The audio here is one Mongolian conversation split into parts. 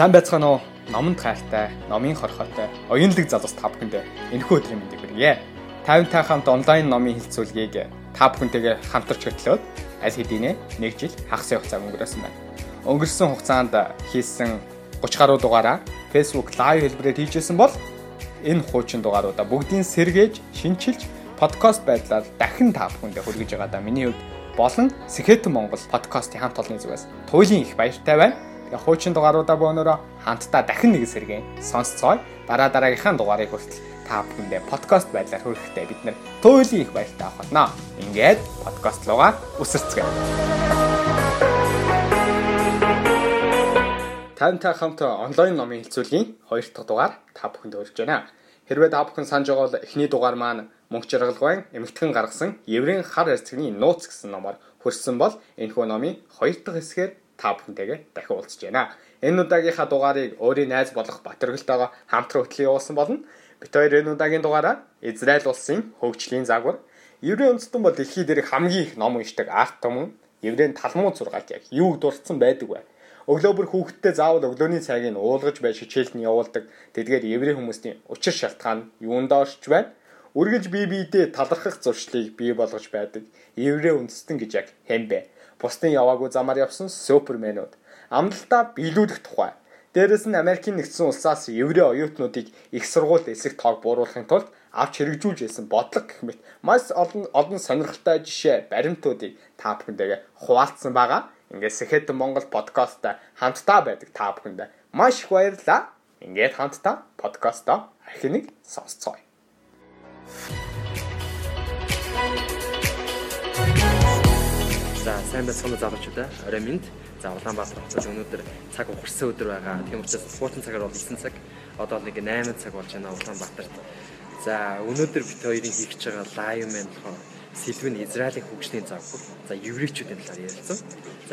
Сайн байцгаана уу? Номонд хайртай, номын хорхотой, оюунлаг залуус та бүхэндээ энэхүү өдрийн мэндийг хүргье. 50 хамт онлайн номын хилцүүлгийг та бүхэнтэйгээ хамтарч хөтлөөд аль хэдийнэ 1 жил хагас хугацаа өнгөрөөсөн байна. Өнгөрсөн хугацаанд хийсэн 30 гаруй дугаараа Facebook live хэлбэрээр хийжсэн бол энэ хуучин дугааруудаа бүгдийг сэргээж, шинчилж, подкаст байдлаар дахин та бүхэндээ хүргэж байгаадаа миний хувьд болон Сэхэтэн Монгол подкастын хамт олонны зүгээс туйлын их баяртай байна. Хуучин дугааруудаа бөөнөрөө хамтдаа дахин нэг сэргээ сонсцгоё. Дараа дараагийнхаа дугаарыг хүртэл та бүхэндээ подкаст байдлаар хүрэхдээ бид нэр туйлын их баяртай авах болно. Ингээд подкаст руугаа үсэрцгээе. Тантай хамт онлайн номын хэлцүүлийн 2 дахь дугаар та бүхэнд хүрж байна. Хэрвээ та бүхэн санаж байгаа бол эхний дугаар маань мөнх жаргалгайн эмэгтгэн гаргасан Еврейн хар эцгийн нууц гэсэн номоор хөрсөн бол энэхүү номын хоёр дахь хэсгээр та бүхэнтэйгээ дахин уулзж байна. Энэ удаагийнхаа дугаарыг өөрийн найз болох Батөргөлтөөгөө хамтран хөтлөн явуулсан болно. Бид хоёр энэ удаагийн дугаараа Израиль улсын хөгжлийн загвар Еврей үндэстэн бол дэлхий дээрх хамгийн их ном уншдаг арт түмэн Еврейн талмууд сургаалт яг юу дурдсан байдаг вэ? Өглөө бүр хүүхдтэй заавал өглөөний цайгийг уулгаж байж хичээлд нь явуулдаг. Тэдгээр еврей хүмүүсийн учир шалтгаан юундаа орж байна? Үргэлж бие биедээ талархах зуршлыг бий болгож байдаг еврей үндэстэн гэж яг хэн бэ? Бусдын яваагүй замаар явсан суперменууд. Амлалтаа биелүүлэх тухай. Дээрэс нь Америкийн нэгдсэн улсаас еврей оюутнуудыг их сургуульд эсэх тоог бууруулахын тулд авч хэрэгжүүлж байсан бодлого гэх мэт маш олон олон сонирхолтой жишээ баримтуудыг та бүхэндээ хуваалцсан байгаа. Ингээд Сэхэтэн Монгол подкастта хамтдаа байдаг та бүхэндээ маш их баярлалаа. Ингээд хамтдаа подкастоо архи нэг сонсцгоё. За сайн байцгаана залуучуудаа. Орой минь. За Улаанбаатар хотод өнөөдөр цаг ухарсан өдөр байгаа. Тийм учраас хуучин цагаар бол 9 цаг. Одоо нэг 8 цаг болж байна Улаанбаатарт. За өнөөдөр бид хоёрын хийх гэж байгаа лайв маань болохоор сэлбэн Израилийн хөгжлийн загвар. За еврейчүүдийн талаар ярилцсан.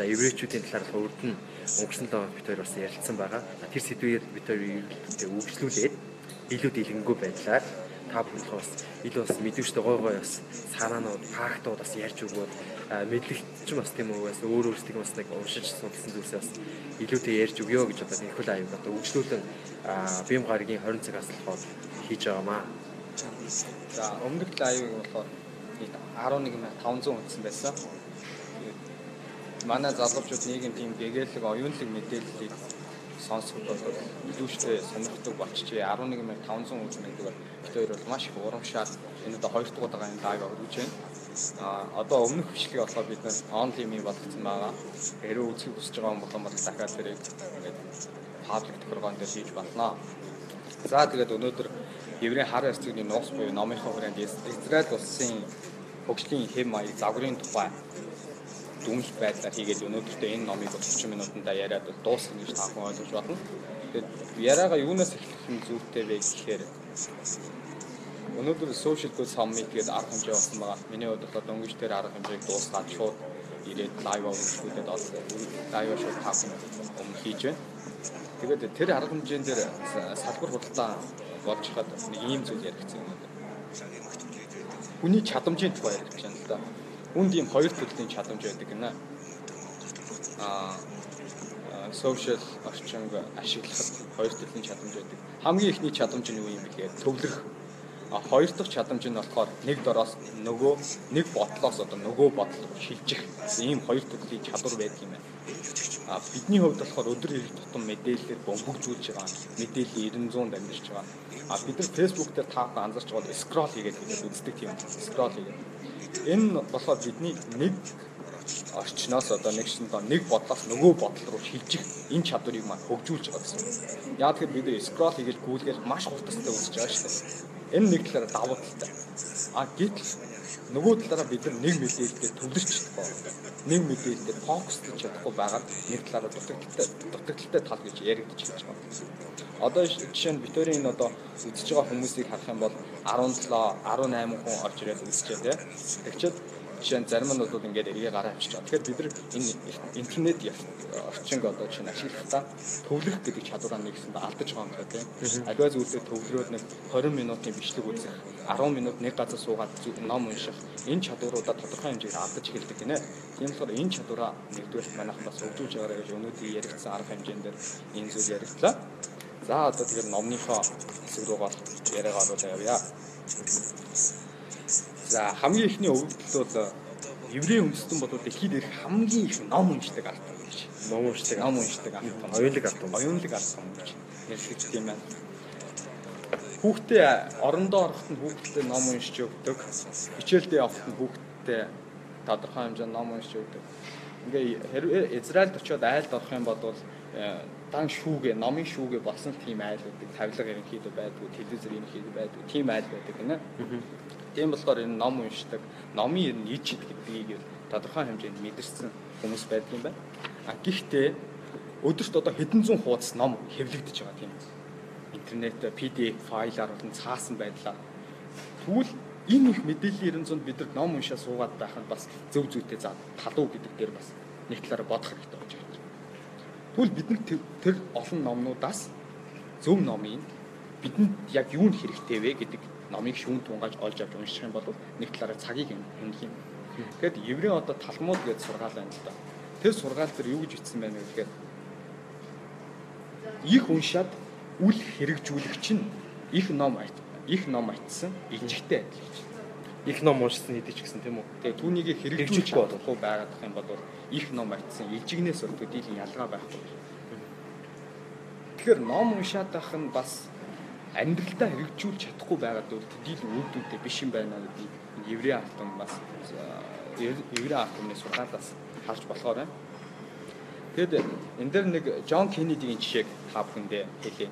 За еврейчүүдийн талаар урд нь өнгөрсөн лоо бид хоёр бас ярилцсан байгаа. Тэр сэдвээр бид хоёр үргэлжлүүлээд илүү дэлгэнгүй байдлаар та бүхэн бас илүү бас мэдвчтэй гой гой бас санаанууд, фактууд бас ярьж өгөөд мэдлэгч бас тийм үү бас өөр өөрсдийг бас нэг уншиж судалсан зүйлсээ бас илүүтэй ярьж өгөө гэж одоо нэг хөл аяг одоо өгчлөлөн бим гарагийн 20 цагаас болохоор хийж байгаамаа. За өмнөх лайвыг болохоор 11500 үзсэн байсан. Манай залуучууд нийгэм тийм гэгээлэг оюунлаг мэдээллийг сонсоход бол илүүштэй сонирхдаг болчихжээ. 11500 үзэн гэдэг бол бид хоёр бол маш их урамшаад энэ одоо хоёр дахь удаагаа энэ лайв өргөж байна. А одоо өмнөх бичлэгийг болохоор бид нэр онлайн юм болгоцсон байгаа. Хэрэг үзэх хүсэж байгаа юм бол дахиад тэрийг ингээд паблик тохиргоон дээр хийж болно. За тэгээд өнөөдөр Еврей хар арцгийн нууц буюу номынхоо хүрээнд Израиль улсын хөгжлийн хэм маяг загварын тухай дүнлэх байдлаар хийгээд өнөөдөртөө энэ номыг 30 минутанда яриад дуусгах гэж та бүхэн ойлгож байна. Тэгээд яриагаа юунаас эхлэх нь зүйтэй вэ гэхээр өнөөдөр social good summit гэдэг арга хэмжээ болсон байгаа. Миний хувьд бол дөнгөж тэр арга хэмжээг дуусгаад шууд ирээд лайв өгөхгүйдэд бол лайв шууд та бүхэн өмнө хийж байна. Тэгээд тэр арга хэмжээнд дээр салбар худалдаа болж хаад нэг ийм зүйл яригдсан юм. Хүний чадамжийн тухай ярих гэж байна л да үнд ийм хоёр төрлийн чадамж байдаг гинэ. Аа social орчинг ашиглахад хоёр төрлийн чадамж байдаг. Хамгийн ихний чадамж нь юу юм бэ гэхээр төвлөрөх. А хоёр дахь чадамж нь болохоор нэг дороос нөгөө нэг бодлоос одоо нөгөө бодол руу шилжих ийм хоёр төрлийн чадвар байдаг юм байна. А бидний хувьд болохоор өдөр хэрэг тутам мэдээлэлээр бөмбөгжүүлж байгаа мэдээлэл 900 дамжиж байгаа. А бид нар Facebook дээр таах анзарч байгаа scroll хийгээд үздэг тийм scroll хийгээд Энэ болохоор бидний нэг орчноос одоо нэг шин доо нэг бодлоос нөгөө бодол руу шилжих энэ чадварыг маань хөгжүүлж байгаа гэсэн. Яа тэгэхээр бид скрол хийгээл гүйлгээл маш хурдтай үзэж байгаа шүү дээ. Энэ нэг талаараа давуу талтай. А гэтэл нөгөө талаараа бид нэг мэдээлэлээр төвлөрч чадахгүй. Нэг мэдээлэлээр фокуслж чадахгүй байгаа нэг талаараа дутагдaltaй дутагдaltaй тал гэж яригдчих гэж байна. Одоо жишээ нь Викторийн энэ одоо үзэж байгаа хүмүүсийг харах юм бол 17 18 хүн орж ирээд үзчихэ тий. Тэгчээд Жишээ нь зарим нь бол ингээд эргээ гараа авчиж байгаа. Тэгэхээр бид нар энэ интернет орчинг одоо чинь ашиглахдаа төвлөрөх гэдэг чадвараа нэгсэнд алдаж байгаа юм байна тийм. Аливаа зүйлээ төвлөрөөд нэг 20 минутын бичлэг үзэх, 10 минут нэг газар суугаад ном унших энэ чадваруудаа тодорхой хэмжээгээр алдаж эхэлдэг гинэ. Тийм болохоор энэ чадвараа нэгдүгээр манайхан бас хөгжүүлж байгаарай гэж өнөөдөр яригдсан арга хэмжээндээр энэ зүйл яригдлаа. За одоо тэгээд номныхоо хэсэг рүү яриагаа оруулаа явъя. За хамгийн ихний өвдөл бол еврей өмсдөн бодвол дэлхийд ирэх хамгийн их ном уншдаг ард том гэж. Ном уншдаг, ном уншдаг ард том. Оюунлаг ард том. Оюунлаг ард том гэж тийм байна. Хүүхдээ орондоо ороход нь хүүхдээ ном уншиж өгдөг. Хичээлдээ явахад нь хүүхдээ тодорхой хэмжээнд ном уншиж өгдөг. Ингээ хэрвээ Израильд очиод айлд орох юм бол дан шүүгээ, номын шүүгээ болсон тийм айлуудыг тавилга ерөнхийдөө байдгүй, телевизэр ерөнхийдөө байдгүй, тийм айл байдаг гинэ. Тийм болохоор энэ ном уншдаг, номын ер нь ич гэдгийг тодорхой хэмжээнд мэдэрсэн хүмүүс байдаг юм байна. А гэхдээ өдөрт одоо хэдэн зуун хуудас ном хэвлэгдэж байгаа тийм. Интернет PDF файлаар болон цаасан байдлаар. Тэгвэл энэ их мэдээллийн ерэн зунд бид нар ном уншаа суугаад байх нь бас зөв зүйтэй за талуу гэдэг дээр бас нэг талаараа бодох хэрэгтэй болж. Тэгвэл бид нар тэр олон номнуудаас зөв номыг бидэнд яг юунд хэрэгтэй вэ гэдэг номыг шүүн тунгааж олж авч унших юм бол нэг талаараа цагийг хэмнэх юм. Тэгэхээр еврей одоо талмуд гэж сургаал байна л да. Тэр сургаал дээр юу гэж бичсэн байна гэхээр их уншаад үл хэрэгжүүлэх чинь их ном их ном айтсан ижигтэй адил гэж. Их ном уншсан хэдий ч гэсэн тийм үү. Тэгээ түүнийг хэрэгжүүлж болохгүй байгаад их юм бол их ном айтсан ижигнээс бол төдийлөн ялгаа байхгүй. Тэгэхээр ном уншаад байх нь бас амьдралдаа хэрэгжүүлж чадахгүй байгаад бол төдийлөн үүдүүдтэй биш юм байна гэдгийг еврей автом бас еврей автомны сургаалаас харж болохоор байна. Тэгэд энэ дээр нэг Джон Кеннедигийн жишээг та бүхэндээ хэлье.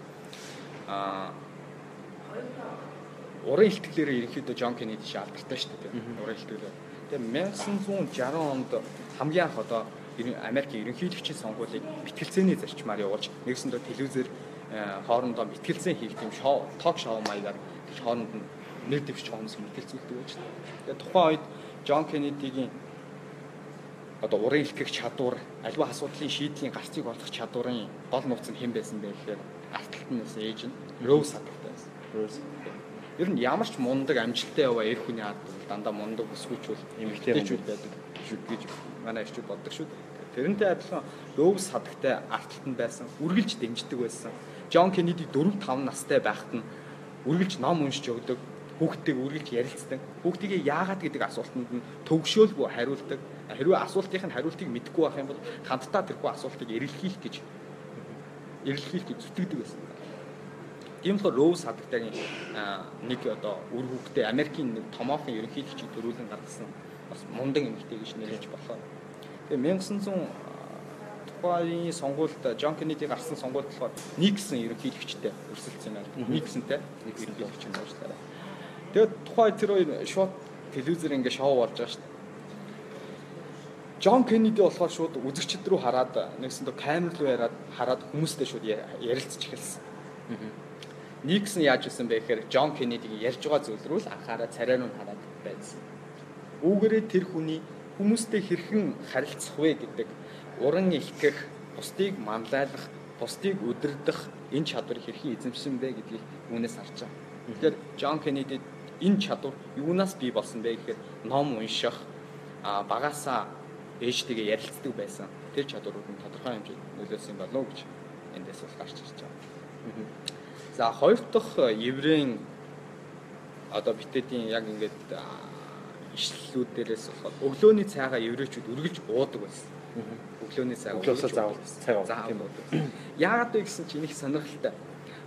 Аа уран ихтгэлээр ерөнхийдөө Джон Кеннеди шалдалтай шүү дээ. Уран ихтгэлээр. Тэгээ 1960 онд хамгийн анх одоо Америкийн ерөнхийлөгчийн сонгуулийг мэтгэлцээний зарчмаар явуулж нэгсэндээ телевизээр хоорондоо мэтгэлцээ хийх тийм шоу, ток шоу маягаар хооронд нь нэр дэвшиж хүмүүс мэтгэлцүүлдэг байж та. Тэгээ тухайн үед Джон Кеннедигийн одоо уран илтгэх чадвар, альва асуудлын шийдлийн гарцыг олох чадварын гол нууц нь хэн байсан бэ гэхээр алталтнаас ээж нь Роуз хадгалтай байсан. Роуз. Ер нь ямар ч мундаг амжилттай яваа эр хүний ард дандаа мундаг өсгүүчүүл эмэгтэйчүүд байдаг шүү гэж манай ирчүүд боддог шүү. Тэрнтэй адилхан Роуз хадагтай арталтанд байсан, үргэлж дэмждэг байсан. Джон Кеннеди 4 5 настай байхад нь үргэлж ном уншиж өгдөг, хүүхдтэйг үргэлж ярилцдаг. Хүүхдийгээ яагаад гэдэг асуултанд нь төгшөөлгүй хариулдаг. Хэрвээ асуултын хариултыг мэдэхгүй байх юм бол хамтдаа тэрхүү асуултыг эрэлхийлэх гэж эрэлхийлэх гэж зүтгэдэг байсан. Тийм болохоор Роуз хадагтайгийн нэг одоо үр хүүхдээ Америкийн нэг томоохон ерөнхийлөгчийг төрүүлэн гаргасан бас мундаг эмэгтэй гэж нэрэж болохоор. Тэгээ 1900 тухайн сонгуульд Джон Кеннеди гарсан сонгуульд болохоор Никсон ерөнхийлөгчтэй өрсөлдсөн байна. Никсонтэй ерөнхийлөгч юм байна. Тэгээд тухайн тэр хоёр шууд телевизээр ингээ шоу болж байгаа шүү дээ. Джон Кеннеди болохоор шууд үзэгчд рүү хараад нэгсэндээ камер руу яриад хараад хүмүүстэй шууд ярилцж эхэлсэн. Никсон яаж исэн бэ гэхээр Джон Кеннедигийн ярьж байгаа зүйл рүү л анхаараа царай руу хараад байсан. Үүгээрээ тэр хүний хүмүүстэй хэрхэн харилцах вэ гэдэг уран илтгэх, бусдыг манлайлах, бусдыг өдөрдох энэ чадвар хэрхэн эзэмшсэн бэ гэдгийг үүнээс харж байгаа. Тэгэхээр Джон Кеннеди энэ чадвар юунаас бий болсон бэ гэхээр ном унших, а багасаа ээжтэйгээ ярилцдаг байсан. Тэр чадварууд нь тодорхой хэмжээнд нөлөөсөн болов уу гэж эндээс бол гарч ирж байгаа. За хоёр дахь еврейн одоо битэдийн яг ингээд ишлэлүүд дээрээс болохоор өглөөний цайгаа еврейчүүд үргэлж уудаг байсан. Өглөөний цайгаа өглөөсөө заавал цай уудаг тийм үү. Яагаад вэ гэсэн чинь их сонирхолтой.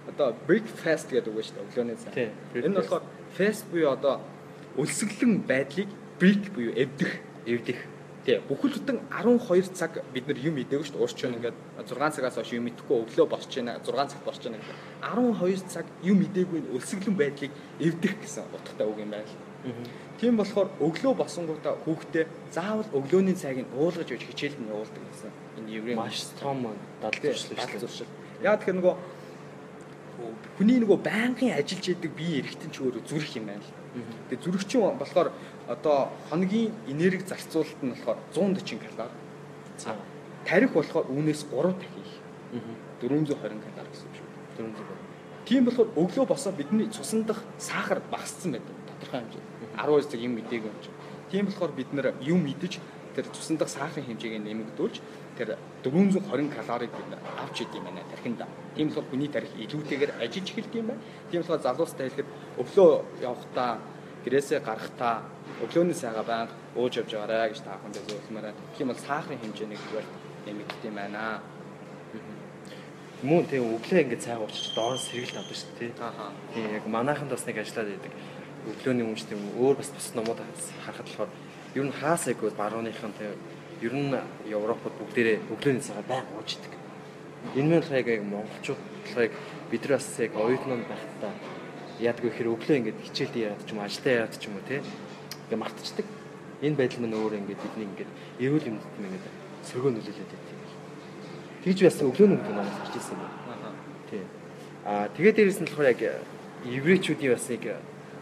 Одоо breakfast гэдэг үг шүү дээ өглөөний цай. Энэ болохоор fast буюу одоо өлсгөлэн байдлыг break буюу эвдэх, эвдэх Тий. Бүхэл бүтэн 12 цаг бид нар юм идэв шүү дээ. Уурч нь ингээд 6 цагаас хойш юм идэхгүй өглөө босч байна. 6 цаг босч байна гэдэг. 12 цаг юм идээгүй өлсгөлэн байдлыг эвдэх гэсэн утгатай үг юм байна л. Тийм болохоор өглөө босонгуудаа хүүхдээ заавал өглөөний цайг нь уулгаж өгч хичээлд нь явуулдаг гэсэн. Энэ еврей маш том дадлал зуршил. Яа тэгэхээр нөгөө хүний нөгөө байнгын ажиллаж яадаг бие эргэтэн ч өөрөө зүрх юм байна л. Тэгээ зүрхчин болохоор одоо хоногийн энерги зарцуулалт нь болохоор 140 калори. За. Тарих болохоор үүнээс 3 дахин их. 420 калори гэсэн үг шүү. 420. Тийм болохоор өглөө босоо бидний цусан дах сахар багассан байдаг тодорхой хэмжээ. 12 цаг юм мдээгүй юм чинь. Тийм болохоор бид нэр юм идэж тэр цусан дах сахарын хэмжээг нэмэгдүүлж тэр 420 калорийг бид авч идэм байна тархинда. Тийм болохоор хүний тарих илүүтэйгээр ажиллаж эхэлдэг юм байна. Тийм болохоор залуустай хэлэхэд өглөө явахдаа гэрээсээ гарахтаа өглөөний сайгаа байнга ууж явж байгаарай гэж та бүхэнд зөвлөмөр байна. Тийм бол сахарын хэмжээнийг зүгээр нэмэгдэх юм байна. Мөн тийм өглөө ингээд цай уучиж доороос сэргэлт авдаг шүү дээ. Ааха. Тийм яг манайханд бас нэг ажиллаад байдаг. Өглөөний өмч тийм өөр бас бус номууд харахад болохоор ер нь хаасайг барууныхан тийм ер нь Европод бүгдээрээ өглөөний цагаа байнга ууж идэг. Энэ мэн болохоор яг монголчууд болохоор бид нар бас яг оюутнууд байхдаа яадаг вэ гэхээр өглөө ингээд хичээлдээ яадаг ч юм ажилдаа яадаг ч юм уу тийм ингээд мартчихдаг. Энэ байдал мань өөр ингээд бидний ингээд эрүүл юмд юм ингээд сөргөө нөлөөлөд байдаг. Тэгж бас өглөөний өмнө намайг харж ирсэн юм. Тийм. Аа тэгээд дээрэс нь болохоор яг еврейчүүдийн бас нэг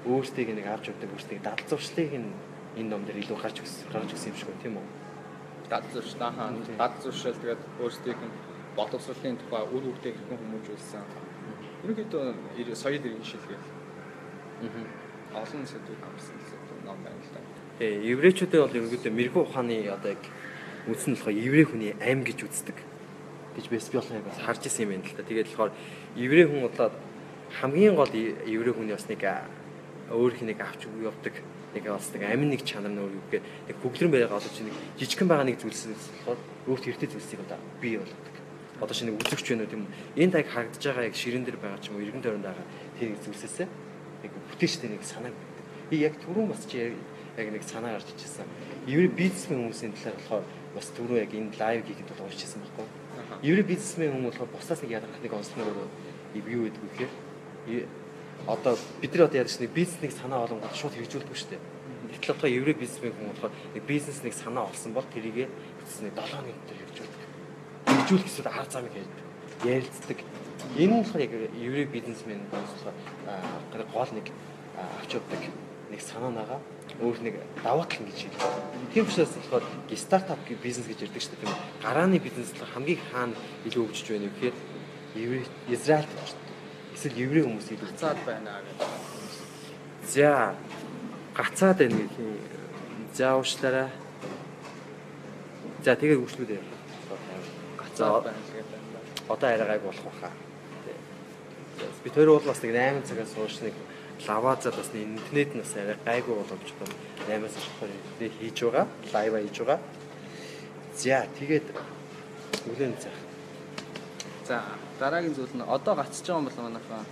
өөрсдийг нэг авч явдаг өөрсдийг дадал зуршлыг энэ ном дээр илүү гарч өгсөн гарч өгсөн юм шиг байна тийм үү? Дад зурш таахан дад зуршил тэгээд өөрсдийнх нь боловсролын тухай үр үрдээ хэрхэн хүмүүжүүлсэн. Ерөнхийдөө соёл иргэн шилгээл Аа. олон сэдвүүд хамсан сэдв ном байна л да. Э еврейчүүдээ бол ерөнхийдөө мэрэгүү ухааны одоо яг үндсэн нь болохоор еврей хүний аим гэж үздэг гэж Бесбиолын бас харж исэн юм байна л да. Тэгээд болохоор еврей хүн бодлоод хамгийн гол еврей хүний бас нэг өөрийнх нэг авч явдаг нэг бас нэг амин нэг чанар нь өөр юу гэхээр нэг бүглэрэн байгаа чи нэг жижигхэн байгаа нэг зүйлсээс болохоор өөрт хэрэгтэй зүйлсийг одоо бий болгодог. Одоо чи нэг үзэгч байна уу тийм үү? Энэ таг харагдаж байгаа яг ширэн дээр байгаа ч юм уу эргэн тойронд байгаа тэр зүйлсээс нэг бүтээчтэй нэг санаа байдаг. Би яг түрүүн бас чи яг нэг санаа гарч ичсэн. Еврей бизнесмен хүмүүсийн талаар болохоор бас түрүү яг энэ лайв хийхэд бол уурчсан байхгүй. Еврей бизнесмен хүмүүс болохоор бусдаас нэг ядарах нэг онцлог өөрөө юу гэдэг вэ гэхээр одоо бид нар одоо яадаг чинь бизнесийг санаа олонгод шууд хэрэгжүүлдэг шүү дээ. Гэтэл одоо еврей бизнесмен хүмүүс болохоор нэг бизнес нэг санаа олсон бол тэрийгэ нэг 7 нэг дээр хэрэгжүүлдэг. Хэрэгжүүлэх гэсэн арга замыг ярьдаг. Ярилцдаг. Энэ нь болохоор яг еврей бизнесмен хүмүүс болохоор гол нэг авч явдаг нэг санаанаага өөр нэг даваа тал гэж хэлдэг. Тийм учраас болохоор стартап гэх бизнес гэж ярьдаг шүү дээ. Тийм? Гарааны бизнес л хамгийн хаана илүү хөгжиж байна вэ гэхээр еврей Израильд. Эсвэл еврей хүмүүс илүү Цаад байна гэж. За гацаад байна гэх юм. За уушлаарай. За тэгээ үгшлүүдээ. Цаад байна гэдэг. Одоо арай гайг болох баха. Би тэр бол бас нэг 8 цагаас сууш нэг лавазад бас интернет нь бас арай гайгүй боломж одоо 8-аас шахаар интернет хийж байгаа. Лайв хийж байгаа. За тэгээд өглөөний цаг. За дараагийн зүйл нь одоо гацж байгаа юм бол манайхаа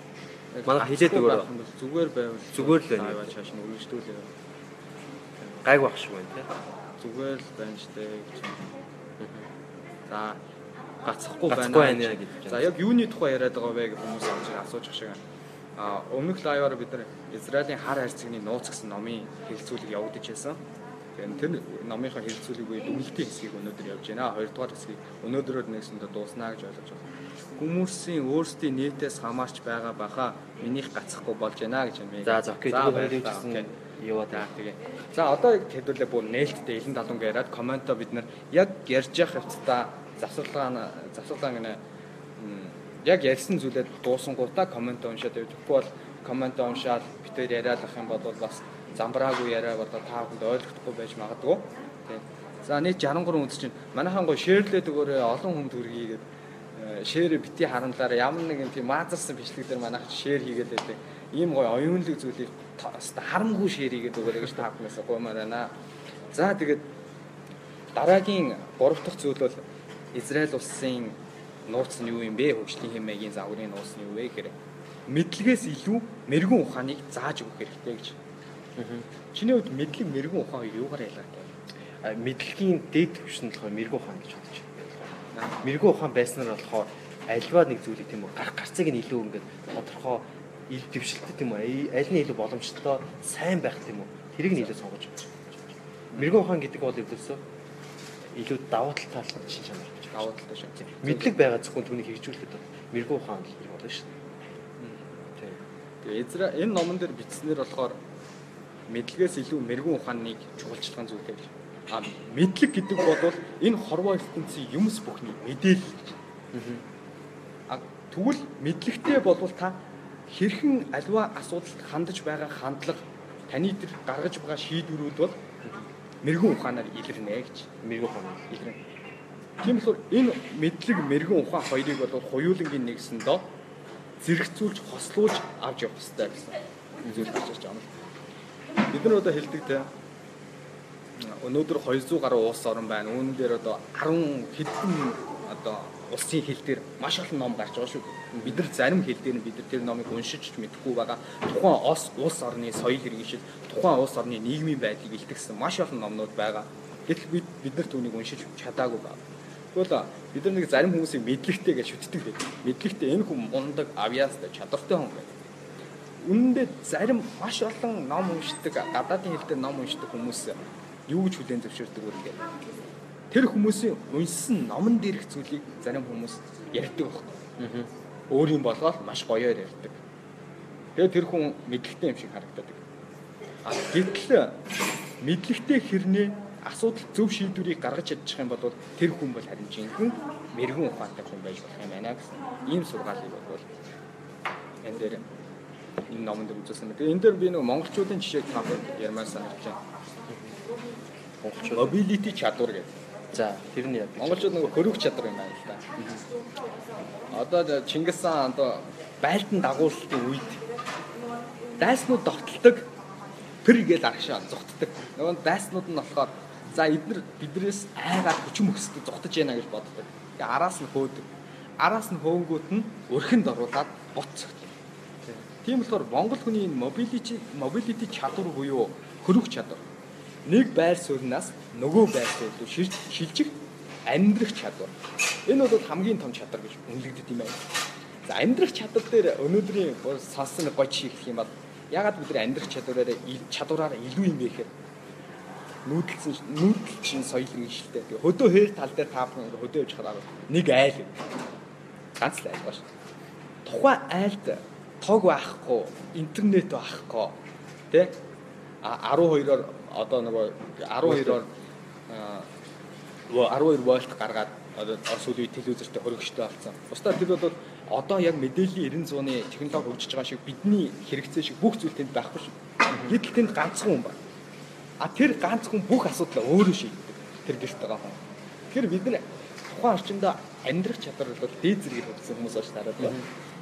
Манайх хилээд бол зүгээр байвал Зүгээр л байна. Аваа чааш нь үргэлжлүүлээ. Гайг байх шиг байна тий. Зүгээр л байна штэ гэж. За гацхгүй байна. Байна гэж байна. За яг юуны тухай яриад байгаа вэ гэж хүмүүс авч асууж шиг. А өмнөх лайваар бид нар Израилийн хар хайрцагны нууц гэсэн номын хэлэлцүүлэг явагдаж байсан. Тэгэхээр тэр номынхаа хэлэлцүүлэг үе дүнэлтийн хэсгийг өнөөдөр явж байна. Хоёрдугаар хэсгийг өнөөдрөөр нэгсэндээ дууснаа гэж ойлгож байна. Хүмүүсийн өөрсдийн нийтээс хамаарч байгаа баха минийх гацхгүй болж байна гэж байна. За за окей. Тэгээд хэлсэн яваад За тэгээ. За одоо хэдүүлээ бүр нээлттэй илэн талунг яриад комментоо бид нар яг ярьж явах хэвцээ завсарлага завсарлага гэнэ яг ярьсан зүйлээ дуусангуудаа комментоо уншаад явж өгөхгүй бол комментоо уншаад битээр яриад ах юм бол бас замбраагүй яриа болоо та бүхэнд ойлгохгүй байж магадгүй. Тэг. За нийт 63 үнд чинь манайхан гоо шеэрлээд өгөөрэй олон хүнд хүргэе гэдэг шеэр бити харамлаараа ямар нэгэн тийм маазарсан бичлэг дээр манайх шеэр хийгээд байдаг. Ийм гоё оюунлаг зүйлийг харамгүй шеэр хийгээд өгөөрэй гэж та бүхнээс гуймаар байна. За тэгээд дараагийн гурав дахь зүйл бол Израиль улсын нууц нь юу юм бэ? Хөгжлийн хэмээгийн загварын нууц нь юу вэ гэхээр мэдлэгээс илүү мэрэгүн ухааныг зааж өгөх хэрэгтэй гэж. Чиний хувьд мэдлэг мэрэгүн ухаан юугаар ялгаатай мэдлэгийн дээд түвш нь болохоор мэрэгүү ухаан гэж бодож байна. Мэрэгүү ухаан байснаар болохоор альва нэг зүйлийг тийм үү гарах гарцыг нь илүү ингээд тодорхой ил дэвшилттэй тийм үү аль нь илүү боломжтой сайн байх тийм үү тэрийг нь илүү сонгож байна. Мэрэгүү ухаан гэдэг бол ердөөсөө илүү давуу тал тал шин чанар. Давуу талтай шүү. Мэдлэг байгаа зөвхөн түүнийг хэрэгжүүлэхэд бол мэрэгүү ухаан л болно шүү. Тийм. Тэгээ Изра энэ номон дээр бичснээр болохоор мэдлэгээс илүү мэрэгэн ухааныг чухалчилсан зүйл гэж. А мэдлэг гэдэг бол энэ хорвоо ертөнцийн юмс бүхний мэдээлэл гэж. А тэгвэл мэдлэгтэй болвол та хэрхэн альва асуудалд хандаж байгаа хандлага таны тэр гаргаж байгаа шийдвэрүүд бол мэрэгэн ухаанаар илэрнэ гэж. мэрэгэн ухаан. илэрнэ. Тийм болохоор энэ мэдлэг мэрэгэн ухаан хоёрыг бол хоёулангийн нэгсэндөө зэрэгцүүлж хослуулж авч явах хэрэгтэй гэсэн зүйл ирж байгаа юм. Бид нар одоо хэлдэг те өнөөдөр 200 гаруй улс орн байна. Үүн дээр одоо 10 хэдэн одоо улсын хэл дээр маш олон ном гарч байгаа шүү. Бид нар зарим хэл дээр нь бид нар тэр номыг уншиж ч мэдэхгүй байгаа. Тухайн улс улс орны соёл иргэншил, тухайн улс орны нийгмийн байдлыг илтгэсэн маш олон номнууд байгаа. Гэтэл бид бид нар түүнийг уншиж чадаагүй байна. Тэгвэл бид нар нэг зарим хүмүүсийг мэдлэгтэй гэж шүтдэг байдаг. Мэдлэгтэй энэ хүн мундаг, авьяастай, чадвартай хүн байдаг. Үнэндээ зарим маш олон ном уншдаг, гадаадын хэл дээр ном уншдаг хүмүүс юу гэж хүлээн зөвшөөрдөг вэ гэдэг. Тэр хүмүүсийн уншсан номон дээрх зүйлийг зарим хүмүүс ярьдаг байхгүй. Өөрийн болгоод маш гоёор ярьдаг. Тэгээ тэр хүн мэдлэгтэй юм шиг харагдаад. А гэтэл мэдлэгтэй хэрнээ асуудал зөв шийдвэрийг гаргаж чадчих юм бол тэр хүн бол харин жинхэнэ мэрэгэн ухаантай хүн байж болох юм байна гэсэн ийм сургаалыг бол энэ дээр энэ номонд үзүүлсэн. Тэгээ энэ дээр би нэг монголчуудын жишээг тав ярмаар санагдаж байна. Монголчууд. Mobility чадвар гэдэг. За, тэр нь яа. Монголчууд нэг хөрөг чадвар юм байна л да. Одоо Чингис хаан одоо байлдан дагуулалтын үед дайснууд довтолдог пэр гэж аргашаа зүгтдэг. Нөгөө дайснууд нь болохоор за эдгээр биднээс айгаар хүчин мөхсдөг зүгтж яана гэж боддог. Тэгээ араас нь хөөдөг. Араас нь хөөнгүүт нь өрхөнд оруулаад бут цогтдог. Тийм болохоор монгол хүний энэ mobility mobility чадвар буюу хөрөг чадвар нэг байр сууриас нөгөө байр суурь руу шилжих амьдрах чадвар. Энэ бол хамгийн том чадвар гэж үнэлэгдэж юм байна. За амьдрах чадвар дээр өнөөдрийн сонсон чиг гэх юм бол ягаад бид нар амьдрах чадвараараа чадвараараа илүү юм бэ гэхээр нүүдэлсэн нүүдэлчин соёл иргэншилтэй. Тэгээ хөдөө хээр тал дээр та бүхэн ингээ хөдөө явж хараа нэг айл ганц л айл ба шүү. Тухайн айлд тог байхгүй, интернет байхгүй, тэ 12-оор одоо нөгөө 12-оор 12 вольт гаргаад одоо сүүлийн телевизэртэй хөргөжтэй болсон. Бусдаар тэр бол одоо яг мэдээллийн 90 100-ны технологи хөгжиж байгаа шиг бидний хэрэгцээ шиг бүх зүйл тэнд байхгүй шүү. Гэтэл тэнд ганцхан хүн байна. А тэр ганц хүн бүх асуудлаа өөрөө шийддэг. Тэр гэрт байгаа хүн. Тэгэхээр бид нар тухайн орчиндөө амьдрах чадвар бол дээд зэрэг хөгжсөн хүмүүс болж тараад байна.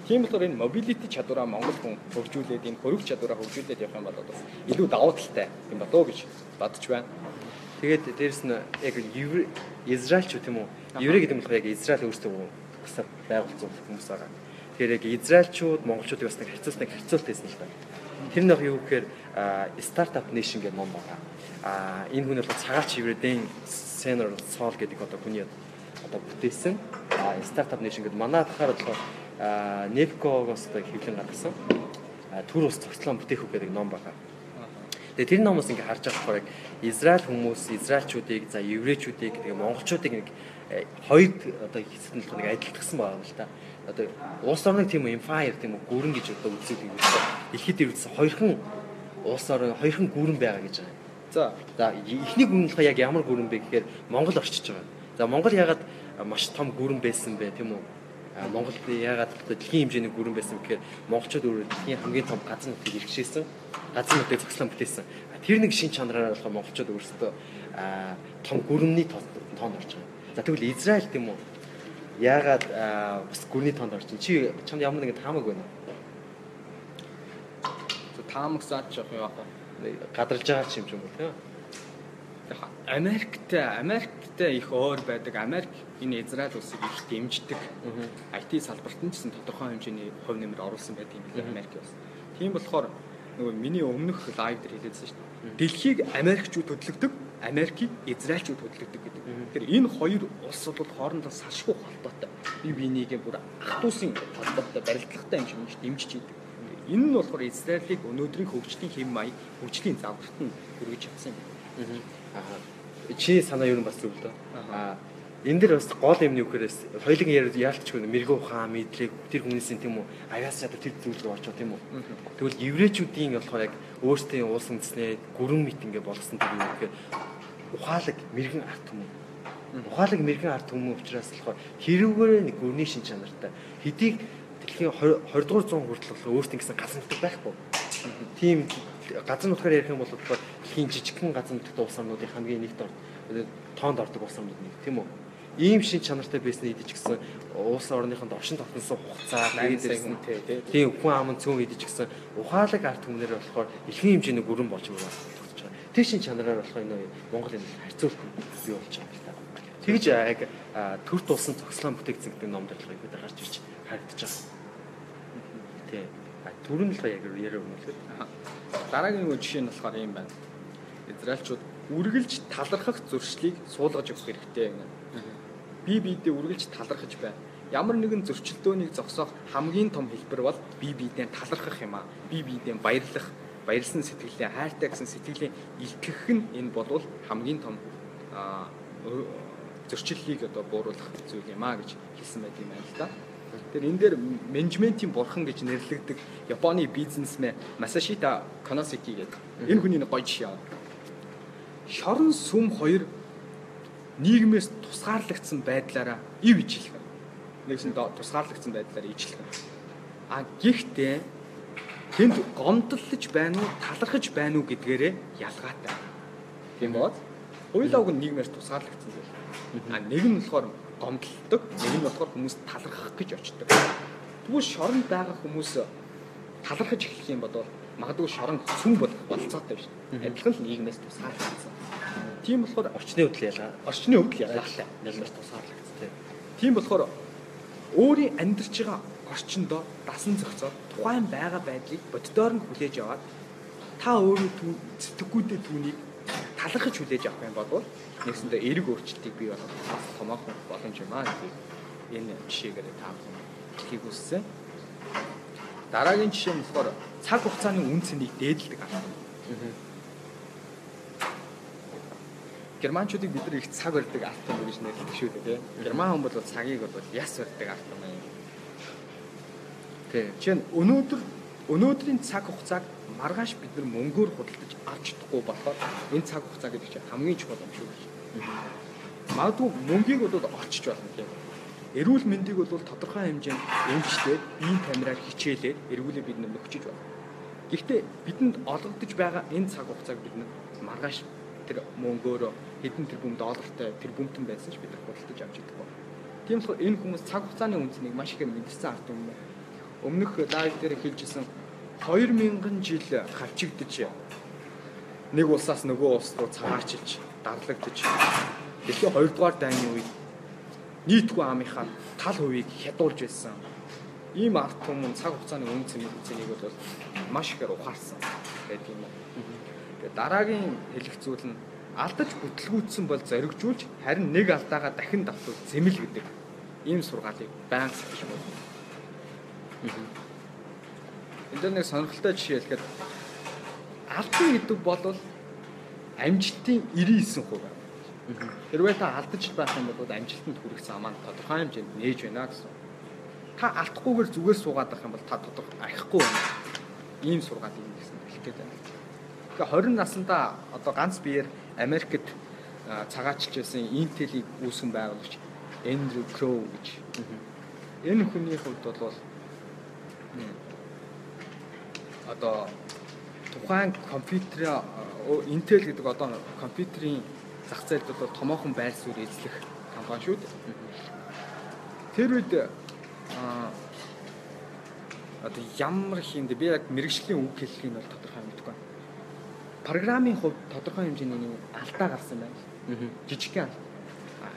Тийм болохоор энэ mobility чадвараа Монгол хүн хөгжүүлээд энэ хөрөг чадвараа хөгжүүлээд явах юм бол бас илүү давуу талтай юм дөө гэж бодож байна. Тэгээд дээрэс нь яг Израильч тийм үү? Еврей гэдэг нь болохоор яг Израиль өөрсдөө гэсэн байгуулсан хүмүүс байгаа. Тэгэхээр яг Израильчууд монголчуудыг бас нэг харьцуулсан харьцуулт хийсэн л байна. Тэр нь яг юу гэхээр стартап nation гэх ном байгаа. А энэ хүн бол цагаач еврейдэн Senor Sol гэдэг одоо хүний одоо бүтээсэн. А стартап nation гэдэг манай болохоор болохоор Невкогоос хэвлэн гаргасан төр ус цогцлон бүтээх үг гэдэг ном байгаа. Тэгээ тэр номоос ингээ харж байгаа яг Израиль хүмүүс, Израильчүүдийг, за еврейчүүдийг, тэгээ монголчуудыг нэг хоёрд одоо хэсэгт нь нэг адилтгсан байгаа юм л та. Одоо улс орныг тийм үү, empire тийм үү, гүрэн гэж одоо үздэг юм байна. Дэлхийд ирсэн хоёрхан улс орн, хоёрхан гүрэн байгаа гэж байгаа. За, за эхний гүрэн нь яг ямар гүрэн бэ гэхээр Монгол орчиж байгаа. За Монгол ягаад маш том гүрэн байсан бэ тийм үү? Монгол яагаад дэлхийн хэмжээний гүрэн байсан гэхээр монголчууд өөрөө дэлхийн хамгийн том газар нутгийг иргэшээсэн газар нутгийг зохицлон бүтээсэн. Тэр нэг шин чанараар болохоор монголчууд өөрсдөө том гүрэмний тоонд орж байгаа. За тэгвэл Израиль тийм үү? Яагаад бас гүрний тоонд орж чинь чи чанд ямар нэгэн таамаг байна уу? Таамаг заач явах юм аа. Гадарж байгаа ч юм ч юм уу тийм? Америкт Америктэй их өөр байдаг. Америк энэ Израиль улсыг их дэмждэг. IT салбарт нь ч гэсэн тодорхой хэмжээний хувь нэмэр оруулсан байдаг юм билээ Америк улс. Тийм болохоор нөгөө миний өмнөх лайв дээр хэлээдсэн шүү дээ. Дэлхийг Америкчууд хөдөлгдөг, Америкийг Израильчууд хөдөлгдөг гэдэг. Тэгэхээр энэ хоёр улс бол хоорондоо салшгүй холбоотой. Бие биенийгээ бүр ах トゥ усын холбоотой барилдлагатай юм шиг дэмжиж идэг. Энэ нь болохоор Израилийг өнөөдрийн хөгжлийн хэм маяг, хөгжлийн загварт нь хүргэж чадсан юм. Аа. Чи санаа юу нь бас зөв л дөө. Аа энэ дэр бас гол юм юу гэхээр хоёулын яриад яалтчгүй мэрэгэн ухаан мэдлэг тэр хүмүүсийн тийм үү авиас чадвар тэр зүйл рүү орчоо тийм үү тэгвэл еврейчүүдийн болохоор яг өөрсдийн уус үндэснээ гүрэн мэт ингээ болгосон тэр юу гэхээр ухаалаг мэрэгэн арт хүмүүс. Ухаалаг мэрэгэн арт хүмүүс учраас болохоор хэрүүгээр нэг гүрний шин чанартай. Хэдийг дэлхийн 20 дугаар зуун хүртэл өөрсдийн гэсэн газар нутаг байхгүй. Тийм газар нутгаар ярих юм бол болохоор дэлхийн жижигхэн газар нутагт улс орнуудын хамгийн нэгт тоонд ордог улс орнууд нэг тийм үү? Ийм шин чанартай байсан идэж гисэн улс орныхонд оршин тогтносон хугацаа тэгээд тийм. хүн ам цөөн идэж гисэн ухаалаг арт хүмүүнээр болохоор ихэнх хэмжээний гүрэн болж байгаа. Шин чанараар болохоор энэ Монгол энэ харьцуулт бий болж байгаа юм байна. Тэгж яг төр тулсан цогцлон бүтээгдэхүүн гэдэг ном дөрөлгөө бид гарч ирж харагдаж байгаа. Тий. Төрөн л яг яриа өгнөлөө. Дараагийн жишээ нь болохоор юм байна. Израильчууд үргэлж талархах зуршлыг суулгаж өгөх хэрэгтэй гэнэ бие биедээ үргэлж талархаж байна. Ямар нэгэн зөрчилдөөнийг зогсоох хамгийн том хэлбэр бол бие биедээ талархах юм аа. Бие биедээ баярлах, баярлсан сэтгэлээ хайртай гэсэн сэтгэлийн илтгэх нь энэ болвол хамгийн том зөрчиллийг одоо бууруулах зүйл юм аа гэж хэлсэн байт юм байна л да. Тэгэхээр энэ дээр менежментийн бурхан гэж нэрлэгдэх Японы бизнесмен Масашита Канасики гэдэг энэ хүний нэг гоё жишээ. Шорон сүм хоёр нийгмээс тусгаарлагдсан байдлаараа ив ижилхэн. Нэгсэн тусгаарлагдсан байдлаараа ижилхэн. А гэхдээ тэнд гомдлож байна уу, талархаж байна уу гэдгээрээ ялгаатай. Тийм бод. Хоёулаа уг нийгмээс тусгаарлагдсан зүйл. А нэг нь болохоор гомдлдог, нэг нь болохоор хүмүүс талархах гэж очдог. Тэгвэл шоронд байгаа хүмүүс талархаж эхлэх юм бодвол магадгүй шорон сүм болох болцоотой биш. Адилхан л нийгмээс тусгаарлагдсан. Тийм болохоор орчны хөдөл ялгаа. Орчны хөдөл ялгаатай. Ялгаас тусгаарлагдсан. Тийм болохоор өөрийн амьдарч байгаа орчиндөө дасан зохицоод тухайн байгаа байдлыг боддоор нь хүлээж аваад та өөрөө сэтгэгүйдээ түүнийг талархаж хүлээж авах юм бол нэгсэндээ эрг өөрчлөлтийг бий болгох бас томоохон боломж юм аа гэдэг энэ жишээгээр та бүхэн хэлхийг хүссэн. Дараагийн жишээ нь болохоор цаг хугацааны үн цэнийг дээдэлдэг арга. германчуудыг бид нар их цаг барьдаг арт юм гэж нэрлэдэг шүү дээ. Герман хүн бол цагийг бол яс барьдаг арт юм. Жишээ нь өнөөдөр өнөөдрийн цаг хугацааг маргааш бид нар мөнгөөр худалдаж авч чадахгүй болохоор энэ цаг хугацаа гэдэг чинь хамгийн чухал юм шүү гэж. Магадгүй мөнгийг бол олчж болно тийм. Эрүүл мэндийг бол тодорхой хэмжээнд эмчтэй биеийн камераар хичээлээд эргүүлээ бид нөхчиж байна. Гэхдээ бидэнд олгогдож байгаа энэ цаг хугацааг бид маргааш тэр мөнгөөр хэдэн тэрбум доллартай тэрбумтэн байсан ч бид нар худалдаж авч идэггүй. Тийм болохоор энэ хүмүүс цаг хугацааны үнцнийг маш ихээр мэдэрсэн ард юм. Өмнөх лайв дээр хэлжсэн 2000 жил хавчигдж нэг улсаас нөгөө улс руу цагаарчилж дарлагдж дэлхийн 2 дугаар дайны үед нийтгүй амынхаа тал хувийг хядуулж байсан. Ийм арт түмэн цаг хугацааны үнц цэнийг бол маш ихээр ухаарсан гэдэг юм. Тэгээ дараагийн хэлэх зүйл нь алдаж бүтлгүүцсэн бол зоригжуулж харин нэг алдаагаа дахин давтвал зэмэл гэдэг ийм сургаалыг байнга сахиж байна. Энд дээр нэг сонирхолтой жишээ хэлэхэд алдан гэдэг бол амжилтын 99% байна. Хэрвээ та алдаж байх юм бол амжилтанд хүрэх зам маань тодорхой хэмжээнд нээж байна гэсэн. Та алдахгүйгээр зүгээр суугаад байх юм бол та тодорхой архихгүй байна. Ийм сургаалыг гэсэн хэлэх гээд байна. Тэгэхээр 20 наснда одоо ганц биеэр Америкт цагаачилж байсан Intel-ийг үүсгэн байгуулагч Andrew Crow гэж. Энэ хүний хувьд бол одоо тухайн компьютер Intel гэдэг одоо компьютерийн зах зээлд бол томоохон байр суурь эзлэх компани шүү дээ. Тэр үед одоо ямар хиймдэ би яг мэрэгжлийн үг хэлэх нь бол тодорхой мэдгүй программын хувьд тодорхой хэмжээний алдаа гарсан байна. Жижигхэн алдаа.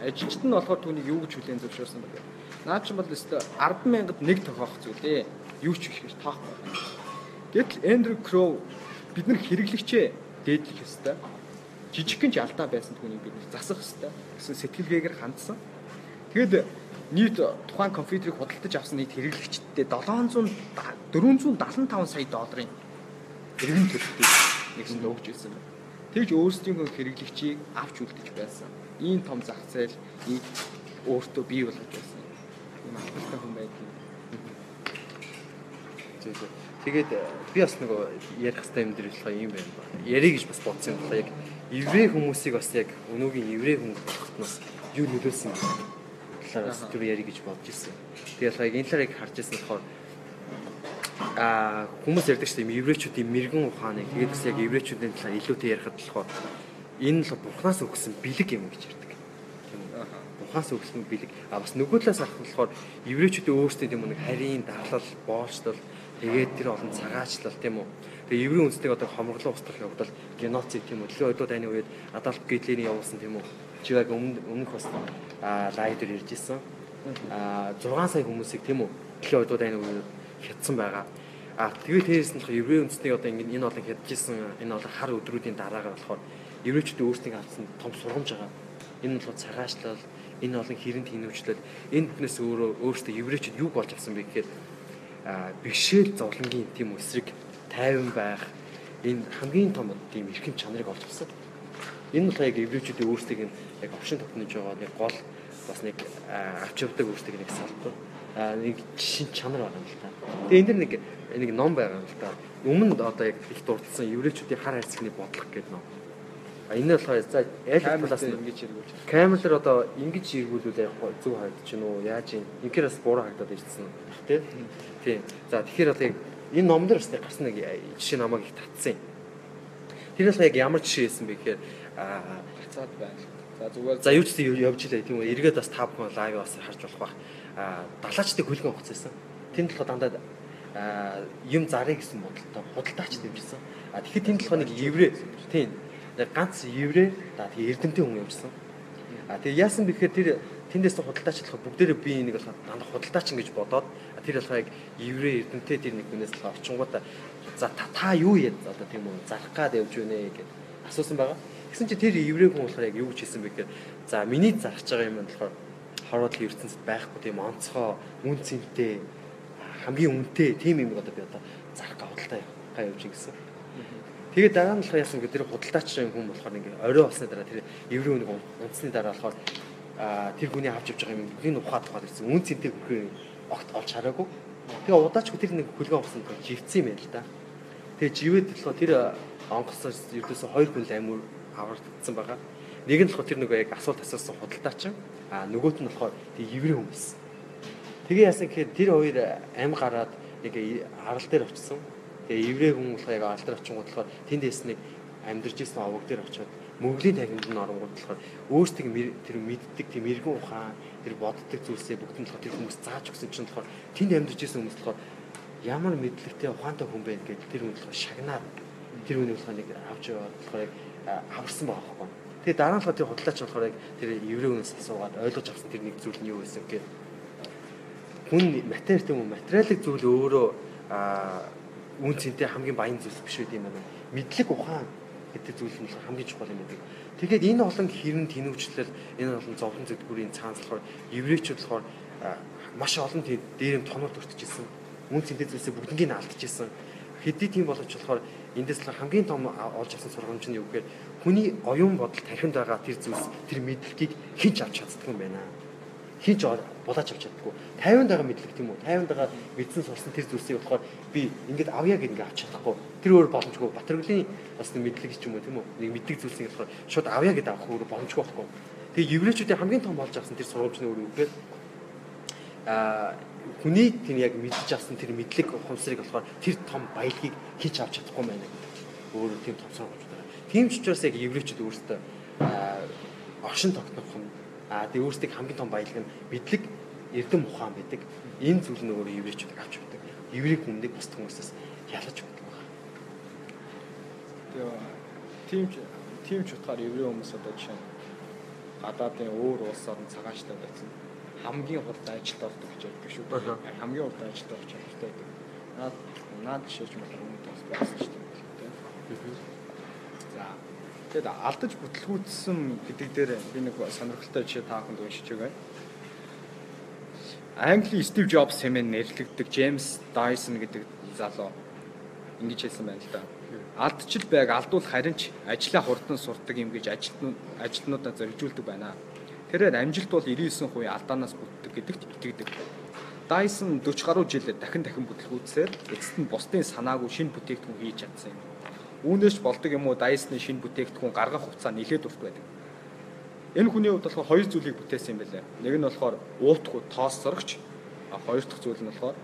Ажилчид нь болохоор түүнийг юу гэж хүлээн зөвшөөрсөн бэ? Наад чинь бол өстө 100000-д нэг тохиох зүйлээ юу ч их гэж тоохгүй. Гэтэл Andrew Crow бид нар хэрэглэгчээ дээдлэх ёстой. Жижигхэн ч алдаа байсан түүнийг бид нар засах ёстой гэсэн сэтгэлгээгээр хандсан. Тэгэд нийт тухайн компьютерийг худалдаж авсан нийт хэрэглэгчдэд 700 475 сая долларын эргэн төлөлтийг нэгсэнд өгч ирсэн байна. Тэгж өөрсдийнхөө хэрэглэгчийг авч үлдэж байсан. Ийм том зах зээл өөртөө бий болгож байсан. Ийм ахалтай хүн байдаг. Тэгээд э, би бас нөгөө ярих хэвээр юм дээр болохоор юм байна. Ярих гэж бас бодсон юм байна. Яг еврей хүмүүсийг бас яг өнөөгийн еврей хүн болохноос юу нөлөөлсөн бэ? талаар бас түр ярих гэж бодож ирсэн. Тэгээд яг энэ талаар яг харж ирсэн болохоор а хүмүүс ярьдаг шүү дээ еврейчүүдийн мэрэгэн ухааныг тэгээд бас яг еврейчүүдийн талаар илүүтэй ярихад болохоор энэ л бурхнаас өгсөн бэлэг юм гэж ярьдаг. Бурхнаас өгсөн бэлэг. А бас нөгөө талаас харах болохоор еврейчүүдийн өөрсдөө тийм нэг харийн даглал, боолчлол тэгээд тэр олон цагаачлал тийм үү? Тэгээ еврей үндэстнийг одоо хомроглоо устгах явдал геноцид тийм үү? Дэлхийн ойдууд дайны үед Адольф Гитлерийн явуулсан тийм үү? Чи яг өмнө өмнөх бас а лайв дээр ирж исэн. А 6 сая хүмүүсийг тийм үү? Дэлхийн ойдууд дайны үед хятсан байгаа. А тэгээд тэрээс нь еврей үндэстнийг одоо ингэ энэ олон хядчихсан энэ олон хар өдрүүдийн дараагаар болохоор еврейчүүдийн өөрсдийн авсан том сургамж байгаа. Энэ бол цагаачлал, энэ олон хэрэнд хинвчлэл, энэ бүхнээс өөрөө өөрсдөө еврейчүүд юу болж авсан бэ гэхээр бишэл зовлонгийн тийм өсрэг тайван байх энэ хамгийн том тийм эрхэм чанарыг олж авсан. Энэ бол яг еврейчүүдийн өөрсдийг яг овшин тогтнож байгаа нэг гол бас нэг авч явдаг өөрсдийг нэг салбар нэг шин чанар байгаа юм л та. Тэгээ энэ дэр нэг нэг ном байгаа юм л та. Өмнө одоо яг их дурдсан еврейчүүдийн хар хайрцагны бодлого гэдэг ном. А энэ болохоор за нь ингэж хэрэгүүлж байна. Камер одоо ингэж эргүүлүүл яг зөв чинь үү яаж юм. Инхээр бас буруу хагдаад ирсэн. Тэ? Тийм. За тэгэхээр одоо яг энэ ном дээр бас гарсан нэг жишээ намайг их татсан юм. Тэр бол яг ямар жишээ байсан бэ гэхээр аа хацаад байна. За зүгээр за юу ч явж илээ тийм үү. Эргээд бас та бүхэн лайв бас харж болох бах далаачдыг хөлгөн хуцсан. Тэнд толгой дандаа юм зарыг гэсэн бодолтой худалдаач дэмжсэн. А тэгэхээр тэнд толгой нэг еврей тийм яг ганц еврей да тэгээ эрдэмтэн хүн явжсан. А тэгээ яасан бэхээр тэр тэндээс худалдаачлах бүгдээрээ би энийг болоход дандаа худалдаач ингэж бодоод тэр болохоо яг еврей эрдэмтэн тэр нэг хүнээс л орчингуудаа за та юу яа одоо тийм үү зарах гад явж байна гэж асуусан байгаа. Тэгсэн чи тэр еврей хүн болохоор яг юу гэж хэлсэн бэ гэхээр за миний зарж байгаа юм болохоор хороодлын ертөнцид байхгүй тийм онцгой үн цэнтэй хамгийн үнэтэй тийм юм одоо би одоо зарах гавдалтай явах явж гисэн. Тэгээд дараа нь болохоор яасан гэдэг тэр худалдаач хүн болохоор нэг орой болсны дараа тэр еврей нэг унтсны дараа болохоор тэр хүний авч явж байгаа юм бүгдийг ухаад тухаад ирсэн. Үн цэнтэй хөрхөө огт олж хараагүй. Тэгээ удаач тэр нэг авсан тэр живцсэн юм байна л да. Тэгээ живэд болохоор тэр онгоцоос ердөөсөө хоёр хүн л амир аврагдсан байгаа. Нэг нь болохоор тэр нөгөө яг асуулт асуусан худалдаач а нөгөөт нь болохоор тэг еврей хүн байсан. Тэгээ яасан гэхээр тэр хоёр ам гараад яг арал дээр очсон. Тэгээ еврей хүн болохоор яг арал дээр очингууд болохоор тэндээс нэг амьдарч исэн овог дээр очиод мөнгөлийн тахимд нь оронгууд болохоор өөрсдөө тэр мэддэг тийм эргэн ухаан тэр боддог зүйлсээ бүгд нь болохоор тэр хүмүүс зааж өгсөн чинь болохоор тэнд амьдарч исэн хүмүүс болохоор ямар мэдлэгтэй ухаантай хүн бэ гэдээ тэр хүн болохоор шагнаад тэр хүний болохоор нэг авч яваад болохоор яг аварсан байгаа байхгүй. Тэгээ дараа нь болохоор тэр худалдаач болохоор яг тэр еврей хүнээс асуугаад ойлгож авсан тэр нэг зүйл нь юу байсан гэхээр хүн матери тийм үү материалын зүйл өөрөө үн цэнтэй хамгийн баян зүйлс биш үү юм байна. Мэдлэг ухаан гэдэг зүйл нь хамгийн чухал юм байдаг. Тэгэхээр энэ олон хэрэн тэнүүчлэл энэ олон зовлон зүтгүүрийн цаанаас болохоор еврейчүүд болохоор маш олон дээр нь тоноод өртөжсэн. Үн цэнтэй зүйлсээ бүгднийг алдчихсан. Хэдий тийм боловч болохоор эндээс л хамгийн том олж авсан сургамж нь юу гэхээр хүний оюун бодол тархинд байгаа тэр зүйлс тэр мэдлэгийг хинч авч чаддаг юм байна. Хинч булаач авч чаддаггүй. 50-нд байгаа мэдлэг тийм үү? 50-нд байгаа мэдсэн сурсан тэр зүйлсийг болохоор би ингээд авъя гэдэг ингээд авч чадахгүй. Тэр өөр боломжгүй. Батэрглийн бас мэдлэг ч юм уу тийм үү? Нэг мэддэг зүйлсийг болохоор шууд авъя гэдэг авах өөр боломжгүй байхгүй. Тэгээ еврейчүүдийн хамгийн том болж авсан тэр сургамж нь өөр юу гэхээр аа хүний тийм яг мэдж авсан тэр мэдлэг ухамсарыг болохоор тэр том баялагийг хийж авч чадахгүй байна гэдэг. Өөр тийм том сургамж Тийм ч учраас яг еврейчүүд өөрсдөө оршин тогтнох юм. Аа тэгээ өөрсдийг хамгийн том баялаг нь бидлэг эрдэм ухаан байдаг. Энэ зүйл нь өөрөө еврейчүүд авч явдаг. Еврей хүндийг бус хүмүүсээс ялаж байдаг байна. Тэгээ тийм ч тийм ч утгаар еврей хүмүүс одоо жишээ нь гадаадын өөр улсаар нь цагаачлаад байсан хамгийн хурд ажилд ордог гэж байдаг шүү дээ. Хамгийн хурд ажилд орж чаддаг. Наад наад жишээж болох хүмүүс бас байсан шүү дээ. Тэгэд алдаж бүтлгүүцсэн гэдэг дээр би нэг сонирхолтой жишээ та бүхэнд уншиж байгаа. Англи Стив Джобс хэмээн нэрлэгддэг Джеймс Дайсон гэдэг залуу ингэж хэлсэн байна л да. Алдчил байг алдуул харин ч ажлаа хурдан сурдаг юм гэж ажилтнууд ажилтнуудаа зоригжуулдаг байна. Тэрээр амжилт бол 99% алдаанаас бүтдэг гэдэгт итгэдэг. Dyson 40 гаруй жил дахин дахин бүтлгүүцсээр эцэст нь бусдын санаагүй шинэ бүтээгдэхүүн хийж чадсан юм. Үүнээс ч болдог юм уу Dyson-ы шинэ бүтээгдэхүүн гаргах хугацаа нэлээд урт байдаг. Энэ хүний хувьд болохоор хоёр зүйлийг бүтээсэн юм байлаа. Нэг нь болохоор уутгүй тоос зурагч, а хоёр дахь зүйл нь болохоор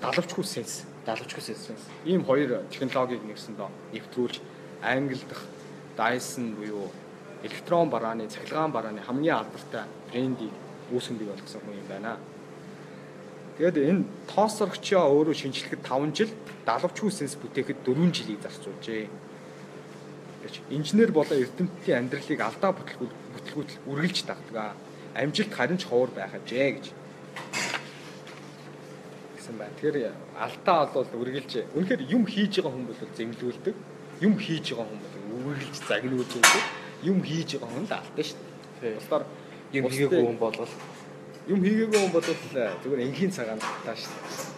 далавчгүй сенс Далавчгүй сенс. ийм хоёр технологиг нэгсэндээ нэвтрүүлж англи дахь Dyson буюу электрон барааны цахилгаан барааны хамгийн алдартай брендийг үүсгэн бий болгосон хүн юм байна. Тэгээд энэ тоосоргчоо өөрөө шинжлэхэд 5 жил, далавчгүй сенс бүтээхэд 4 жилийг зарцуулжээ. Инженер болоо эрдэмтдийн амьдралыг алдаа бүтлгүүтэл үргэлж дагдаг. Амжилт харин ч ховор байх ажээ гэж гэсэн байна. Тэгэхээр алдаа бол үргэлж үнэхээр юм хийж байгаа хүн бол зэмлүүлдэг. Юм хийж байгаа хүн бол үргэлж загнуулж байдаг. Юм хийж байгаа хүн алдаа шүү дээ. Бусдаар юм хийгээгүй хүн болгол юм хийгээгүй хүн бол зүгээр энгийн цагаан таа шүү дээ.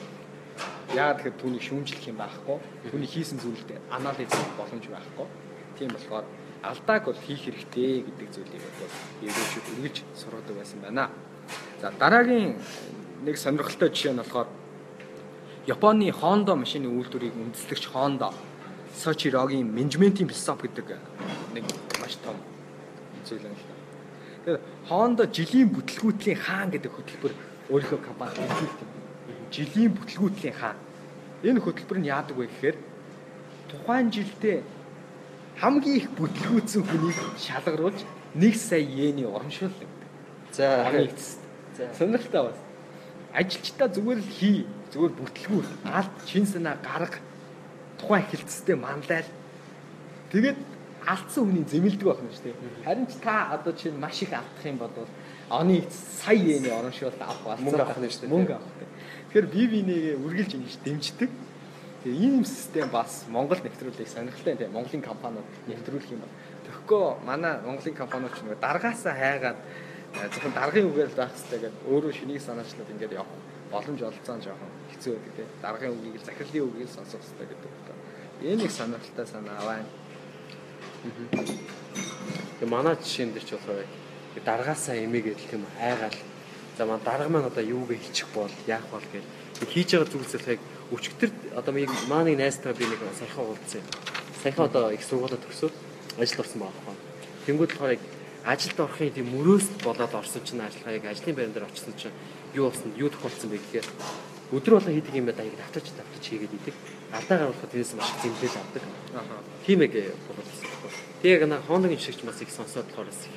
Яагаад тэгэхээр түүнийг шүүмжлэх юм байхгүй. Түүний хийсэн зүйлд анализ хийх боломж байхгүй. Тийм болохоор алдааг бол хийх хэрэгтэй гэдэг зүйлийг бол ерөөч үргэлж сургадаг байсан байна. За дараагийн нэг сонирхолтой жишээ нь болохоор Японы Honda машины үйлдвэрийг үндэслэгч Honda Sochiroгийн менежментийн философи гэдэг нэг маш том зүйл юм л. Тэгэхээр Honda жилийн бүтлгүүтлийн хаан гэдэг хөтөлбөр өөрийнхөө компанид илэрхийлдэг. Жилийн бүтлгүүтлийн хаан. Энэ хөтөлбөр нь яадаг вэ гэхээр тухайн жилдээ хамгийн их бүтлгүүцсэн хүнийг шалгаруулж 1 сая йений урамшуулдаг. За За сонирхолтой байна. Ажилчдаа зүгээр л хий зүгээр бүтлгүүр алд шин санаа гарга тухайн хэлцтэй манлайл тэгээд алдсан хүний зэмэлдэг байх юм шүү дээ. Харин ч та одоо чинь маш их алдах юм бол оны сая йений оромшуулт авах болсон. Мөнгө авах нь шүү дээ. Мөнгө авах. Тэгэхээр бие бинийгээ үргэлж ингэж дэмждэг. Тэгээ ийм систем бас Монгол нэвтрүүлэх сонирхолтой тийм Монголын компаниуд нэвтрүүлэх юм байна. Тэгэхгүй манай Монголын компаниуд ч нэг даргаасаа хайгаад зөвхөн даргын үгээр л байх хэрэгтэй гэдэг өөрөө шинийг санаачлаад ингэж явах боломж олцсон жоохон хэцүү тийм даргын үгийг л захирлын үгийг сонсох хэрэгтэй гэдэг. Энэ их сонирхолтой санаа байна. Тэгээ манай жишээн дээр ч болохоор даргаасаа эмээгээд тийм айгаал за манай дарга маань одоо юугээ хийчих бол яах бол гэж хийж байгаа зүйлсээ өчигдөр одоо маань найзтайгаа би нэг саяхан уулзсан. Саяхан одоо их сургуулаа төгсөөд ажилд орсон юм. Тэнгүүд болохоор яг ажилд орохын тийм мөрөөс болоод орсон чинь ажиллагаа яг ажлын байран дээр очсон чинь юу болсон юу тохиолдсон бэ гэхээр өдөр болго хийдэг юм байна яг давтаж давтаж хийгээд идэг. Алдаа гаргахад тэрнээс маш зэмлэл авдаг. Аа. Тийм яг болсон. Тэг яг на Honda-гийн жишгч бас их сонсоод болохоор их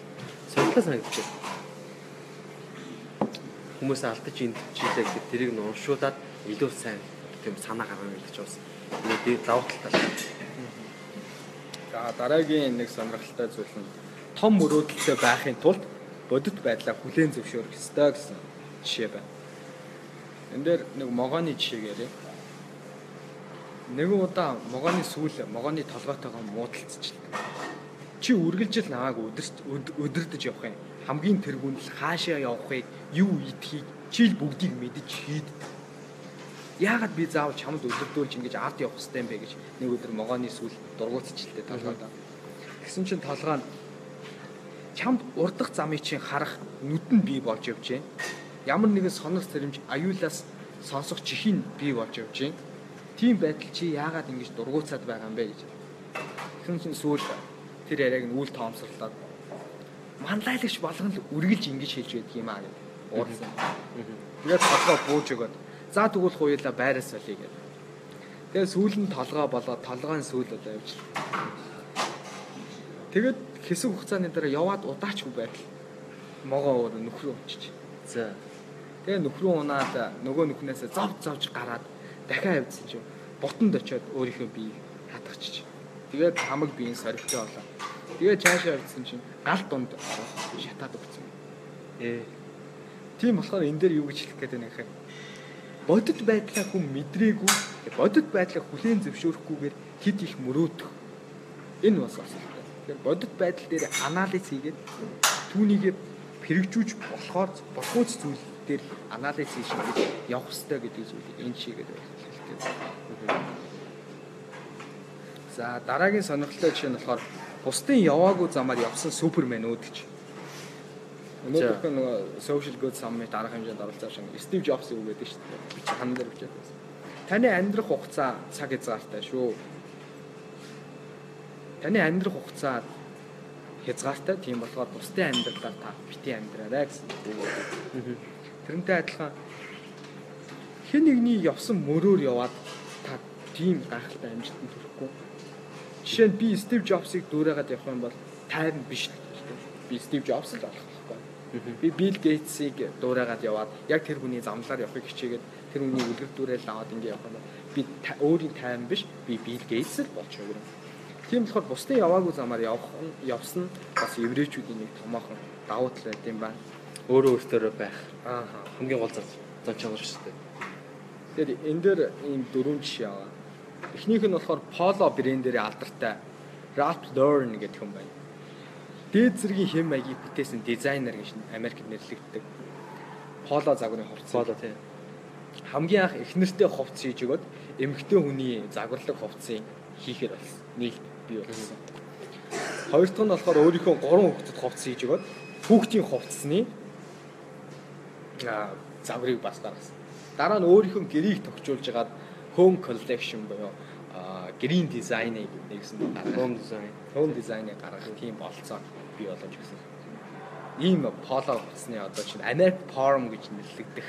сонирхолтой санагдчих. Хүмүүс алдаж энд жилээ гэдэг тэрийг нь уншуулад илүү сайн тийм санаа гаргана чинь бас нэг давуу талтай. За дараагийн нэг сонирхолтой зүйл нь том мөрөөдөлтэй байхын тулд бодит байдлаа хүлээн зөвшөөрөх ёстой гэсэн жишээ байна. Энд дээр нэг могооны жишээ яриа. Нэг удаа могооны сүүл могооны толгойтойгоо муудалцчихлаа. Чи үргэлжил намайг өдөрдөж явах юм. Хамгийн тэргүүнд л хаашаа явахыг, юу идхийг чи л бүгдийг мэдэж хийд. Яагаад би заавал чамд өдөрдүүлж ингэж ард явах хэрэгтэй юм бэ гэж нэг өдөр могооны сүүл дургуутчихлээ толгойдоо. Тэгсэн чинь толгой нь чамд урдах замыг чинь харах нүд нь бий болж явж байна ямар нэгэн сонох зэрэмж аюулаас сонсох чихийг бий болж явж байна. Тийм байдал чи яагаад ингэж дургуутсаад байгаа юм бэ гэж. Хүн чинь сүүл тэр яриаг нь үл тоомсорлоод манлайлагч болгон л үргэлж ингэж хэлж байдаг юм аа гэж уурсан. Тэгээд толгой бууж өгöd. За тэгвэл хуйлаа байраас солиё гэдэг. Тэгээд сүүл нь толгой болоод толгойн сүүл болоо явж. Тэгээд хэсэг хугацааны дараа яваад удаачгүй байдал могоо өөр нөхрөө очиж. За Тэгээ нөхрөө унаад нөгөө нүхнээс зов зовж гараад дахиад авдсан чинь бутанд очиод өөрийнхөө биеийг хатгачих. Тэгээд хамаг биеийн соригтой болоо. Тэгээд цаашаа авдсан чинь гал дунд шатаад өгсөн. Ээ. Тийм болохоор энэ дээр юу гэж хэлэх гээд байна гэхээр бодит байдлаа хүн мэдрээгүй, бодит байдлаа хүлээн зөвшөөрөхгүйгээр хэд их мөрөөдөх. Энэ бас асуудалтай. Тэгэхээр бодит байдал дээр анализ хийгээд түүнийг хэрэгжүүлж болохоор болохгүй зүйл дээр анализ хийж явах хэрэгтэй гэдэг зүйлийг энэ чигээр хэлдэг. За дараагийн сонирхолтой жишээ нь болохоор бусдын яваагүй замаар явсан супермэнүүд гэж. Өнөөдөр нөгөө social good summit дараах хэмжээнд оролцож Стив Джобс юу гэдэг шүү дээ. Би чи хан дээр бичээд байсан. Таны амьдрах хугацаа цаг хязгаартай шүү. Таны амьдрах хугацаа хязгаартай. Тийм болохоор бусдын амьдралаар та бити амьдраарай гэсэн үг. Тэрнтэй адилхан хэн нэгний явсан мөрөөр яваад та тийм гайхалтай амжилтанд хүрэхгүй. Жишээ нь би Стив Джобсыг дүүрээгээд явах юм бол тайван биш л. Би Стив Джобс л болох. Би Билл Гейтсийг дүүрээгээд яваад яг тэр хүний замлаар явахыг хичээгээд тэр хүний үлгэр дүүрэл аваад ингэ явах юм би өөрийн тайван биш би Билл Гейтс л болж өгөрөн. Тийм болохоор бусдын яваагүй замаар явах явсан бас еврейчүүдийн нэг томоохон давуу тал байт юм байна. Өөрөө өөртөө байх. Аа. Хамгийн гол зам зам чанар шүү дээ. Тэгэхээр энэ дээр ийм дөрвөн жишээ аваа. Эхнийх нь болохоор Polo брэндэрийн алдартай Ralph Lauren гэдэг хүн байна. Дээд зэргийн хэм маягийг бүтээсэн дизайнер гэж Америкт нэрлэгддэг. Polo загварын хувцас. Polo тийм. Хамгийн анх эхнэртэй хувцас хийж өгöd эмэгтэй хүний загварлаг хувцсыг хийхээр болсон. Нэг бий болсон. Хоёр дахь нь болохоор өөрийнхөө гурван хүүхдэд хувцас хийж өгöd хүүхдийн хувцсны загварыг бас гаргасан. Дараа нь өөрийнхөө гэрийг тогтжуулж агаад home collection буюу гэрийн дизайныг нэгсэн гаргах. Home design. Home design-ыг гаргах тийм болцоо бий боломж гэсэн. Ийм поло утасны одоо чинь Americ Forum гэж нэрлэгдэх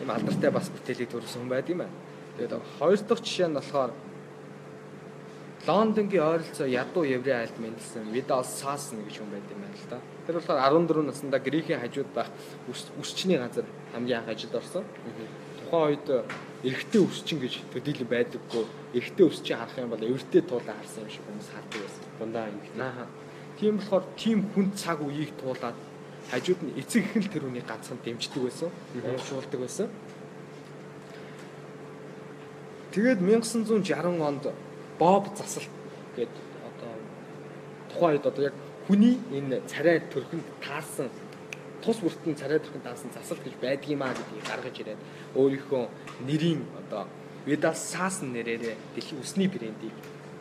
ийм алдартай бас бүтээлийг төрүүлсэн хүн байд юм байна. Тэгээд хоёр дахь жишээ нь болохоор Лондонгийн ойролцоо ядуу еврей айлд мэндэлсэн Vidal Sasson гэж хүн байд юм байна л да. Тэр болохоор 14 наснда Грекийн хажууд байх үсчний газар хамгийн анх ажилд орсон. Тухайн үед эрэгтэй өсчин гэж төдийлөн байдаггүй. Эрэгтэй өсчин харах юм бол эвэртэй туулаа харсан юм шиг хүмүүс хардаг байсан. Дундаа юм. Тийм болохоор тийм хүн цаг үеийг туулаад хажууд нь эцэг их л тэр үнийг ганцхан дэмждэг байсан. Уушуулдаг байсан. Тэгээд 1960 онд Боб засалт гээд одоо тухайн үед одоо яг хүний энэ царай төрхөнд таарсан тус бүртэн царай төрхөнд таарсан засалт гэж байдаг юм а гэдгийг гаргаж ирээд өөрийнхөө нэрийн одоо Видас Саасан нэрээр дэлхийн усны брендийг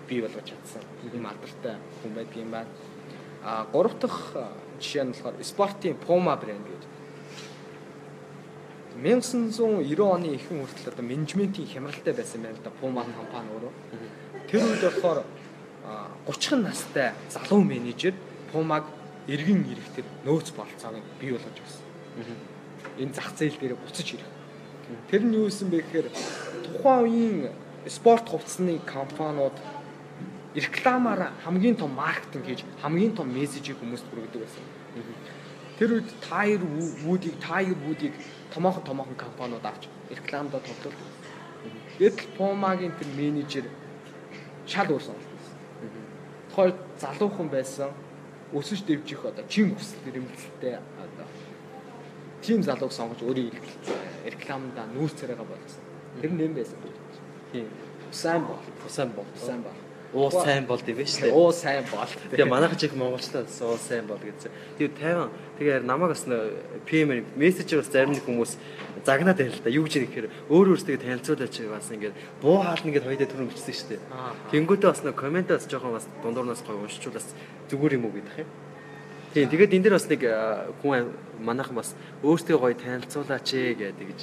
бий болгож чадсан юм алдартай хүн байдаг юм байна. А гурав дахь жишээ нь болохоор спортын Puma брэнд гэж 1990 оны ихэнх хүртэл одоо менежментийн хямралтай байсан байна л да Puma компани өөрөө. Тэр үед болохоор 30 настай залуу менежер Puma-г эргэн ирэхтэр нөөц болцоог бий болгож өгсөн. Энэ зах зээл дээр буцаж ирэх. Тэр нь юу исэн бэ гэхээр тухайн үеийн спорт хувцсны компаниуд рекламаар хамгийн том маркетинг хийж хамгийн том мессежийг хүмүүст хүргэдэг байсан. Тэр үед Tire Wood-ийг Tire Wood-ийг томоохон томоохон компаниуд авч рекламдаа тоглуулдаг. Гэтэл Puma-гийн тэр менежер шал өөр сонголт. Тухай залуухан байсан өсөж дэвжих одоо чим хүсэл эрмэлзэлтэй одоо тийм залууг сонгож өөрийн рекламдаа нүүр царайгаа болгосон. Тэр нэм байсан. Тийм. Сайн бол. Сайн бол. Сайн бол. Уу сайн бол дээ биш үү? Уу сайн бол. Тэгээ манайх чих монголчлаа уу сайн бол гэсэн. Тэгээ 50 тэгээ намайг бас PM мессежээр бас зарим нэг хүмүүс загнаад байл та. Юу гэж нэхэр өөр өөрсдөө танилцуулаач бас ингээд буу хаална гэд хоёдоо түрэн бичсэн шүү дээ. Тэнгүүтээ бас нэг комментаас жоохон бас дундуурнаас гоё уншчулаас зүгээр юм уу гэдэг юм. Тийм тэгээд энэ дэр бас нэг хүн манайхан бас өөртөө гоё танилцуулаач гэдэг гэж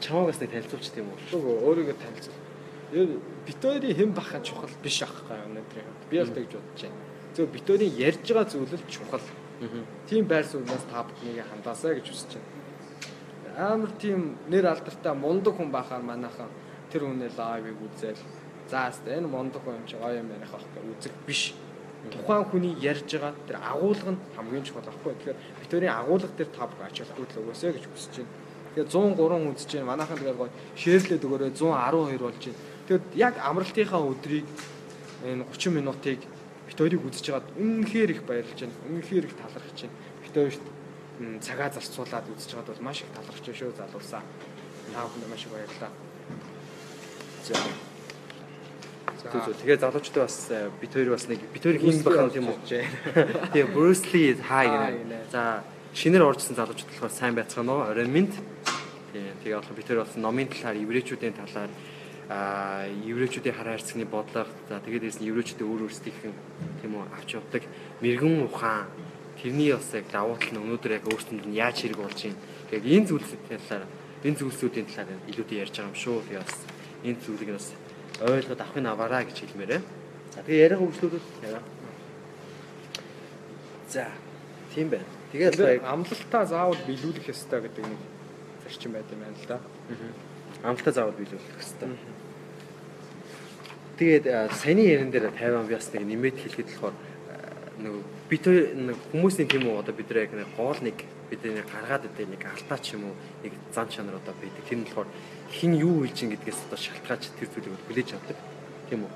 чамаг бас нэг танилцуулчих тийм үү? Өөрийгөө танилцуул. Яг битүүрийн хэн бахад чухал биш аахгүй өнөөдөр. Би бол тэгж бодож байна. Зөв битүүрийн ярьж байгаа зүйл л чухал. Тийм байр сууриас та бүхнийг хандаасаа гэж хүсэж байна. Амар тийм нэр алдартай мундаг хүн бахаар манайхан тэр хүнээ лайвыг үзэл. За хэвээ энэ мундаг хүн юм чи гоё юм ярих гэх үзэг биш. Тухайн хүний ярьж байгаа тэр агуулга нь хамгийн чухал аахгүй. Тэгэхээр битүүрийн агуулга дээр та бүх ач холбогдол өгөөсэй гэж хүсэж байна. Тэгээ 103 үзэж байна. Манайхан тэгээд гоё шеэрлээд өгөөрэй 112 болж байна. Тэгэд яг амралтынхаа өдрийг энэ 30 минутыг бит хоёрыг үзэж байгаад үнэнхээр их баярлж байна. Үнэнхээр их талархаж байна. Бит хоёрт цагаа зарцуулаад үзэж байгаад бол маш их талархаж байна шүү залуусаа. Та бүхэнд маш их баярлалаа. За. Тэгээ залуучдаа бас бит хоёр бас нэг бит хоёр хийм бахна тийм үү? Тэгээ Bruce Lee хай гэнэ. За шинээр оржсэн залуучууд болохоор сайн байцгаана уу? Орой минь. Тийм. Тэгээ болохоор бид тэр бас номын талаар, еврейчүүдийн талаар аа еврейчүүдийн хараа харьцагны бодлого за тэгээд дээрс нь еврейчүүдийн өөр өөрсдийнх нь тийм үү авч явдаг мэрэгэн ухаан тэрний бас яг давуу тал нь өнөөдөр яг өөрсдөнд нь яаж хэрэг болж байна. Яг энэ зүйлсүүдийн талаар энэ зүйлсүүдийн талаар илүүтэй ярьж байгаа юм шүү. Тэгээ бас энэ зүйлийг бас ойлгоод авахын аваараа гэж хэлмээрээ. За тэгээ яриа хөгжлүүлээд яриа. За тийм байна. Тэгээд амлалтаа заавал биелүүлэх ёстой гэдэг нэг зарчим байт юм байна л да. амталтаа заавал биелүүлэх хэрэгтэй. Тэгээд саяны ярин дээр 50 би бас нэг нэмээд хэлэхэд болохоор нэг бид нэг хүмүүсийн тийм үү одоо бид яг нэг гол нэг бидний гаргаад идэг нэг алтаа ч юм уу нэг зан чанар одоо байдаг. Тэр нь болохоор хин юу хийж ин гэдгээс одоо шалтгааж тэр зүйлийг хүлээж авдаг. Тийм үү?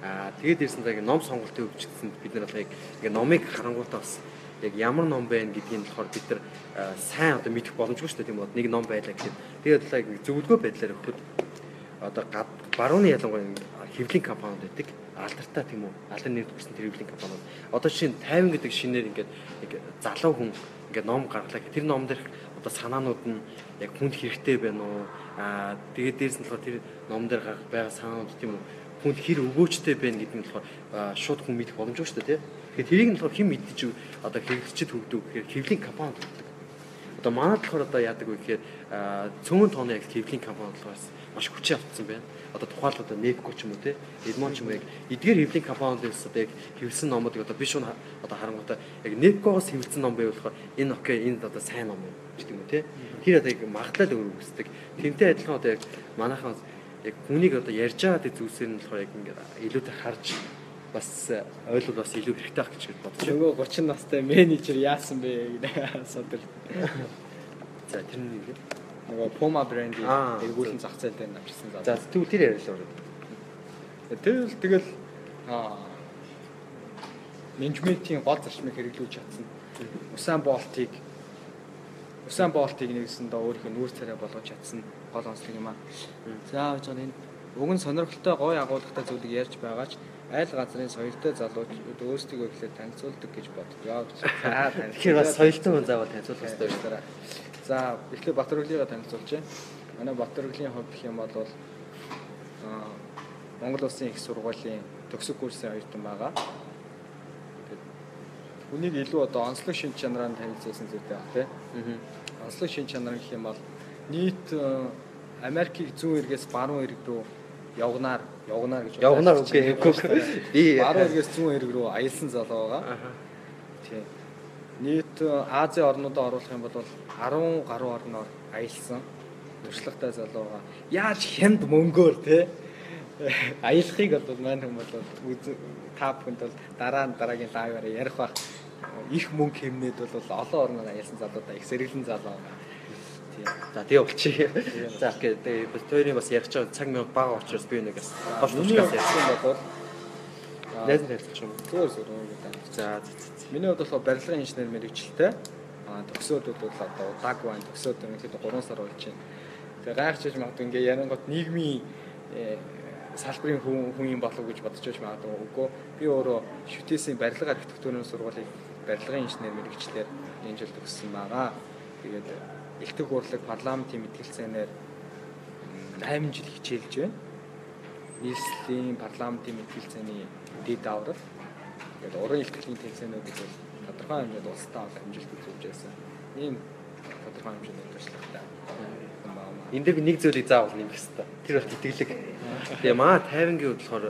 Аа тэгээд ирсэн цаг ном сонголтын өвчтсэнд бид нар яг ингээ номыг харангуйтаа бас яг ямар ном байна гэдгийг болохоор бид нар сайн одоо мэдэх боломжгүй шүү дээ тийм үү? Нэг ном байлаа гэхэд тэгээд одоо яг зөвлөгөө байдлаар өгөхөд одоо барууны ялангуяа ингээ хэвлэлийн компаниуд байдаг. Алдартай тийм үү? Алдар нэр төрсэн тэр хэвлэлийн компаниуд. Одоо чинь 50 гэдэг шинээр ингээд нэг залуу хүн ингээд ном гаргалаа. Тэр ном дээрх одоо санаанууд нь яг хүнд хэрэгтэй байна уу? Аа тэгээд дээрс нь болохоор тэр ном дээр гарах байгаа санаанууд тийм үү? Хүнд хэр өгөөжтэй байна гэдэг нь болохоор шууд хүн мэдэх боломжгүй шүү дээ, тийм. Тэгэхээр тэрийг нь болохоор хэн мэддэж одоо хэрэглэгчд хөгдөв гэхээр хэвлэлийн компаниуд хөгдөв. Одоо манайд болохоор одоо яадаг вэ гэхээр цөмөн тооны яг хэвлэлийн компаниуд болохоос маш хүчин автсан байна. Одоо тухайлбал одоо Nepco ч юм уу те, Edmond ч юм уу яг эдгээр хэвлэлийн компаниудаас одоо яг хэвлсэн номуудыг одоо биш уу одоо харангуйтай яг Nepco-гоос хэвлсэн ном байвал энэ окей энэ одоо сайн ном юм гэдэг юм уу те. Тэр одоо яг магадлал өөр үүсдэг. Тэнтэй адилхан одоо яг манайхан яг хүнийг одоо ярьж байгаа тэр зүйлсээр нь болохоор яг ингээд илүүтэй харж бас ойлгол бас илүү хэрэгтэй байх гэж байна. Нөгөө 30 настай менежер яасан бэ гэдэг асуудал. За тэр нь нэг. Нөгөө Puma брендийн Аа, эргүүлэн зах зээл дээр авчирсан За зав. тэгвэл тэр яриа л ороо. Тэгэл тэгэл менежментийн гол зарчмыг хэрэглүүлж чадсан. Усан болтыг Усан болтыг нэгсэндээ өөрийнх нь нүүр царай болгож чадсан гол онцлог юм аа. За гэж энэ өгөн сонирхолтой гоё агуулгатай зүйлийг ярьж байгаа ч айл газрын соёлтой залуучууд өөрсдөө ихлээр танилцуулдаг гэж бодгоо. За Тэгэхээр бас соёлтой хүн заавал танилцуулах хэрэгтэй шүү дээ. За эхлээд Батөрөглийгээ танилцуулж байна. Манай Батөрөглийн хувьд гэх юм бол аа Монгол Улсын их сургуулийн төгсөг курсын оюутан байгаа. Хүнийг илүү одоо онцлог шин чанараар танилцуулсан зүйлтэй баг тий. Аа. Онцлог шин чанар гэх юм бол нийт Америкийг зүүн эргээс баруун эрг рүү явгнаар явгнаар гэж Явгнаар байна. үгүй. Би баруун эргээс зүүн эрг рүү аялсан залуу байгаа. Тийм. Нийт Азийн орнуудаа оруулах юм бол 10 гаруй орноор аялсан туршлагатай залуу байгаа. Яаж хямд мөнгөөр те аялахыг бол маань хүмүүс бол та бүхэнд бол дараа нь дараагийн лайваар ярих бах их мөнгө хэмнээд бол олон орноор аялсан залуудаа их сэргэлэн залуу. Тийм. За тэгээ болчих. За. Тэгээ бас хоёрын бас ярих чаг цаг минут бага учраас би нэг бас туушгаас ярих. ярьсан бол Найз нь ярих юм. За за, за, за. Миний хувьд болохоор барилгын инженер мэрэгчлээ. Аа төгсөөдүүд бол одоо удааг байна. Төгсөөд ерөнхийдөө 3 сар болж байна. Тэгээ гайхчихж магадгүй ингээ ярангууд нийгмийн э, салбарын хүн хүн юм болов гэж бодож байж магадгүй. Үгүй би өөрөө шүтээсийн барилга архитектурын сургуулийн барилгын инженер мэрэгчлэр энэ жил төгссөн байгаа. Тэгээд элтэг урлаг парламентын мэтгэлцээнээр 8 жил хичээлж байна. нийслэлийн парламентын мэтгэлцээний дэд аврал тэгээд уран ихтгэлийн тэмцээнүүдийг бол тодорхой хэмжээнд улстай авах амжилт үзүүлж байсан. Ийм тодорхой хэмжээний туршлагатай. Энд дээр би нэг зүйлийг заавал нэмэх хэрэгтэй. Тэр бол тэтгэлэг. Тэгээ маа 50-гийн хувьд болохоор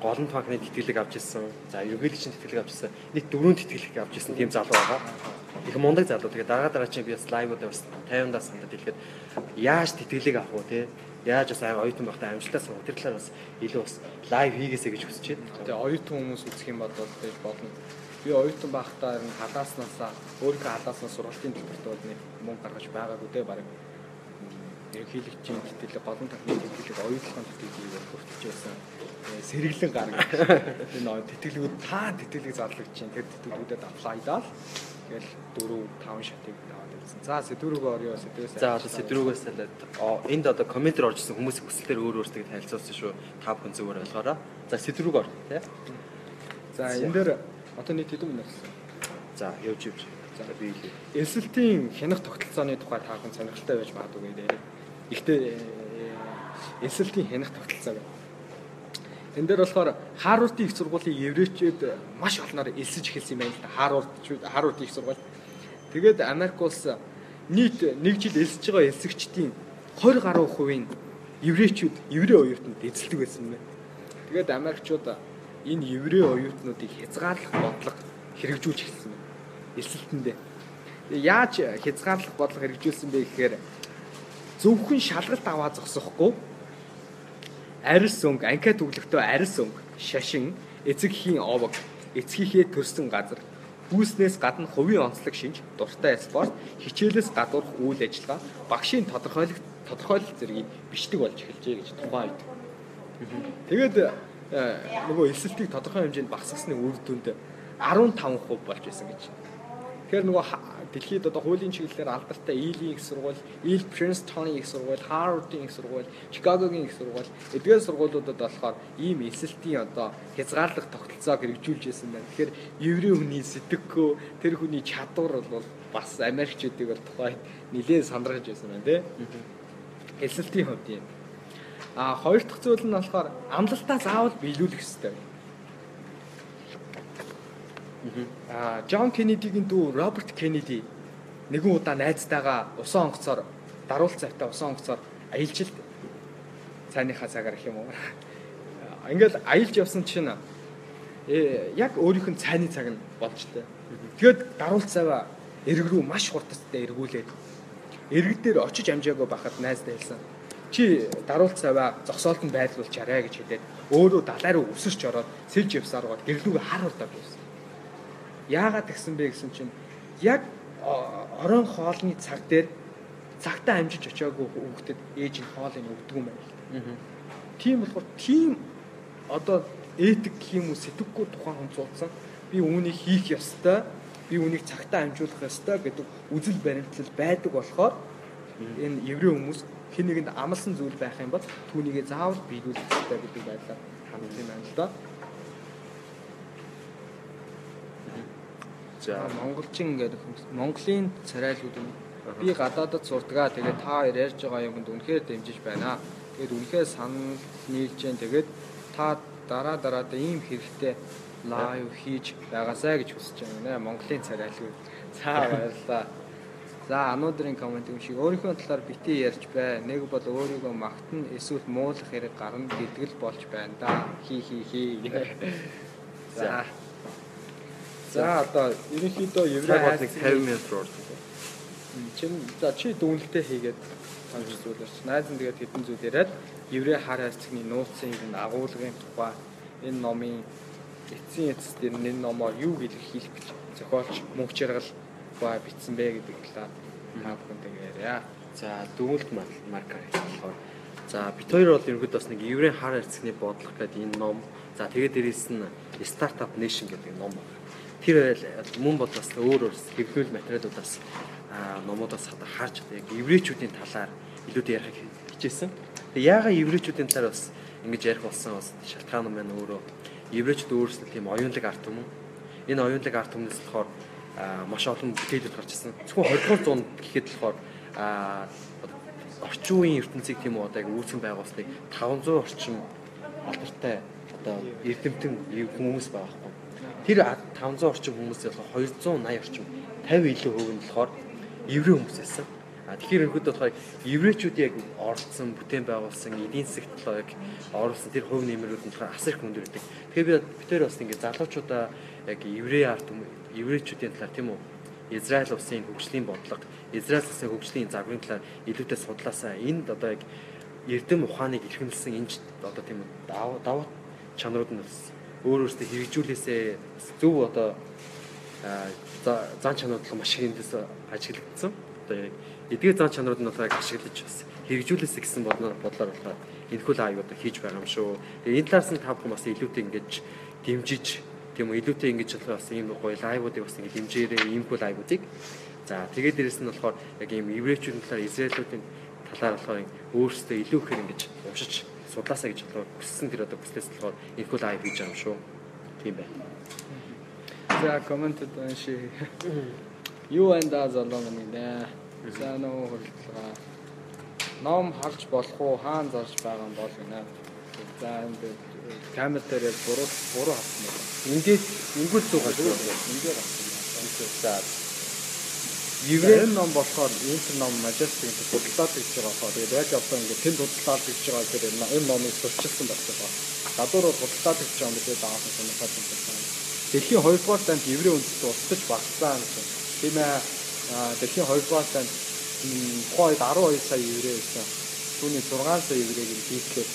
голон банкны тэтгэлэг авч ирсэн. За ерөнхийлөгчийн тэтгэлэг авч ирсэн. Нийт дөрвөн тэтгэлэг авч ирсэн тийм залуу байгаа. Их мундаг залуу. Тэгээ дараа дараа чинь би бас лайвуудаар бас 50-аас сандад хэлэхэд яаж тэтгэлэг авах вэ те? Яаж бас аяа оюутан байхдаа амжилтаа сурах. Тэр талаар бас илүү бас лайв хийгээсэй гэж хүсэж байна. Тэгээ оюутан хүмүүс үзэх юм бол тэгж болно. Би оюутан байхдаа ер нь халааснасаа өөрийнхөө халааснаас сургалтын төлбөрт нэг мөнгө гаргаж байгаагүй дээ баг. Ерөнхийлөгчийн тэтгэлэг, голон тахны тэтгэлэг, оюутлахын тэтгэлгийг хүртэж байсан. Э, Сэргэлэн гаргаж. Энэ тэтгэлгүүд та тэтгэлэг зарлагдж чинь тэр тэтгэлгүүдэд аплайдаад тэгэл 4 5 шатыг. За сэдвүүргөө орё сэдвээс. За одоо сэдврүүгээс талаад оо, энд одоо комментээр орж ирсэн хүмүүсийн хүсэлтээр өөр өөртөө танилцуулсан шүү. Та бүхэн зүгээр ойлгоорой. За сэдврүүг ор тий. За энэ дээр одоо нийт хэдэн минут болсон? За явж явж. За би хэлье. Эсэлтийн хянах тогтолцооны тухай та бүхэн сонирхолтой байж магадгүй дээ. Гэхдээ эсэлтийн хянах тогтолцоо байна. Энд дээр болохоор Харвардын их сургуулийн еврейчүүд маш олноор элсэж эхэлсэн юм байна л да. Харвардчууд Харвардын их сургууль. Тэгээд Америк улс нийт нэг жил элсэж байгаа элсэгчдийн 20 гаруй хувийн еврейчүүд еврей оюутнууд эзэлдэг байсан байна. Тэгээд Америкчууд энэ еврей оюутнуудыг хязгаарлах бодлого хэрэгжүүлж эхэлсэн байна. Элсэлтэндээ. Яаж хязгаарлах бодлого хэрэгжүүлсэн бэ гэхээр зөвхөн шалгалт аваа зогсохгүй арьс өнгө, анкет өглөختөө арьс өнгө, шашин, эцэгхийн овог, эцгийнхээ төрсэн газар, хүүснээс гадна хувийн онцлог шинж, дуртай спорт, хичээлээс гадуурх үйл ажиллагаа, багшийн тодорхойлох тодорхойлол зэргийг бичдэг болж эхэлжээ гэж тухайн үед. Тэгээд нөгөө эсэлтийг тодорхой хэмжээнд багасгасны үр дүнд 15% болж байсан гэж. Тэгэхээр нөгөө дэлхийд одоо хуулийн чиглэлээр алдартай Илийн их сургууль, Ил Принстон их сургууль, Харвардын их сургууль, Чикагогийн их сургууль эдгээр сургуулиудад болохоор ийм эсэлтийн одоо хязгаарлах тогтолцоог хэрэгжүүлж байсан байна. Тэгэхээр еврей хүний сэтгэггүй тэр хүний чадвар бол бас Америкчүүдийг бол тухайд нэлээд сандрагж байсан байна тий. Эсэлтийн хувьд юм. А хоёр дахь зүйл нь болохоор амлалтаа заавал биелүүлэх хэрэгтэй. Аа Джон Кеннедигийн дүү Роберт Кеннеди нэгэн удаа найзтайгаа усан онгоцоор даруул цавтаа усан онгоцоор аялжилт цайныхаа цагаар гэх юм уу. Ингээл аялж явсан чинь э яг өөрийнх нь цайны цаг нь болж тээ. Тэгэд даруул цаваа эрг рүү маш хурдтай эргүүлээд эрг дээр очиж амжаагүй байхад найзтай хэлсэн. Чи даруул цаваа зогсоолтод байрлуулчаарэ гэж хэлээд өөрөө далай руу өсөрч ороод сэлж явсаар гол гэрлүүгээ харуулдаг байсан Яагаад тэгсэн бэ гэсэн чинь яг орон хоолны цаг дээр цагтаа амжиж очиагүй хүүхдэд ээж нь хоолыг өгдөг юм байна. Тийм болохоор тийм одоо этик гэх юм уу сэтгэхгүй тухайн хүн цуцсан би үүнийг хийх ёстой би үүнийг цагтаа амжуулах ёстой гэдэг үзэл баримтлал байдаг болохоор энэ еврей хүмүүс хэн нэгэнд амлсан зүйл байх юм бол түүнийгээ заавал биелүүлэх ёстой гэдэг байдлаар хандсан юм байна л да. Монголчин гэдэг Монголын царайлууд нь би гадаадд сурдгаа тэгээд та ярьж байгаа юмд үнэхээр дэмжиж байна. Тэгээд үнэхээр санал нийлж जैन тэгээд та дараа дараадаа ийм хэрэгтэй лайв хийж байгаасаа гэж хүсэж байна. Монголын царайлууд. За баярлалаа. За ануудрын комент юм шиг өөрийнхөө талаар бити ярьж бай. Нэг бол өөрийгөө магтана эсвэл муулах хэрэг гарна гэдэг л болж байна да. Хи хи хи. За За одоо ерөнхийдөө еврей бодлыг 50 минут руу ордог. Чин за чи дүнэлтээ хийгээд санаж зүйлэрч. Найз нь тэгээд хэдэн зүйл яриад еврей хар хайрцагны нууцын энэ агуулгын тухай энэ номын эцсийн эцэс дээр энэ номоор юу илэрхийлэх гэж зохиолч мөнх жаргал баа бичсэн бэ гэдэг талаар та бүхэнтэйг яриа. За дүнэлт маркер болохоор за бит хоёр бол ерөнхийдөө бас нэг еврей хар хайрцагны бодлого гэдэг энэ ном. За тэгээд дээрэс нь стартап нэшн гэдэг ном байна тэр мөн бол бас өөр өөр хэвлэл материалуудаас номуудаас харж яг еврейчүүдийн талаар илүү ярих хичээсэн. Тэгээ яагаад еврейчүүдийн талаар бас ингэж ярих болсон бас шалтгаан нь маань өөрөө еврейчүүд өөрсдөө тийм оюунлаг арт юм. Энэ оюунлаг арт хүмүүст болохоор маш олон бүтээлүүд гарч ирсэн. Зөвхөн 20 дугаар зуунд гэхэд болохоор орчин үеийн ертөнцийг тийм үү одоо яг үүсгэн байгуулсныг 500 орчим алдартай одоо эрдэмтэн хүмүүс байгаа байхгүй Тэр 500 орчим хүмүүсээс 280 орчим 50 илүү хувь нь болохоор еврей хүмүүс байсан. А тэгэхээр өнөөдөр болохоор еврейчүүд яг оролцсон, бүтээн байгуулсан, эдийн засгт болохоор яг оруулсан тэр хувь нэмрүүд нь болохоор асар их өндөр байдаг. Тэгэхээр би битээр бас ингэ залуучуудаа яг еврей арт еврейчүүдийн талаар тийм үү Израиль улсын хөгжлийн бодлого, Израиль улсын хөгжлийн загварын талаар илүүтэй судлаасаа энд одоо яг эрдэм ухааныг илэрхийлсэн энэ одоо тийм даваа чанарууд нь өөр өөртөө хэрэгжүүлээсээ зөв одоо зан чанарууд маш их эндээс ажиглагдсан. Одоо яг эдгээр зан чанарууд нь болохоор ашиглаж бас хэрэгжүүлээсэ гэсэн бодлоор бодлоор болохоор энэхүү аюуда хийж байгаа юм шүү. Тэгээ энэ талаас нь та бүхэн бас илүүтэй ингэж дэмжиж тийм үү илүүтэй ингэж болохоор бас ийм гоё лайвуудыг бас ингэ дэмжээрэй иймхүү лайвуудыг. За тэгээд дээрэс нь болохоор яг ийм еврейчүүдийн талаар израилуудын талаар болохоор өөрсдөө илүү ихээр ингэж уншиж судлаасаа гэж одоо хүссэн тэр одоо хүслээс болохоор инфо лайв хийж байгаа юм шүү. Тийм байна. За комментэд унши. Юу энэ да залуу минь нэ. За нөө хөлтлага. Ном харж болох уу? Хаан зарж байгаа юм бол гинэ. За энэ камер дээр яг буруу буруу хатсан байна. Ингээд ингүүл зугаа шүү. Ингээд авсан. За Еврей ном болохоор энэ ном Majestic бодлоод гэж байгаа болохоор тэгээд яг одоо ингээд тэнд бодлоод гэж байгаа гэхээр энэ номыг сурчилсан байна. Гадуур бодлоод гэж байгаа юм тэгээд даасан сонирхоод байна. Дэлхийн 2 дугаар танд еврей үндэстэн устж багцсан гэж. Тийм ээ. Дэлхийн 2 дугаар танд тухайд 12 сая еврей байсан. Түүний 6 сая еврейг хийхлээр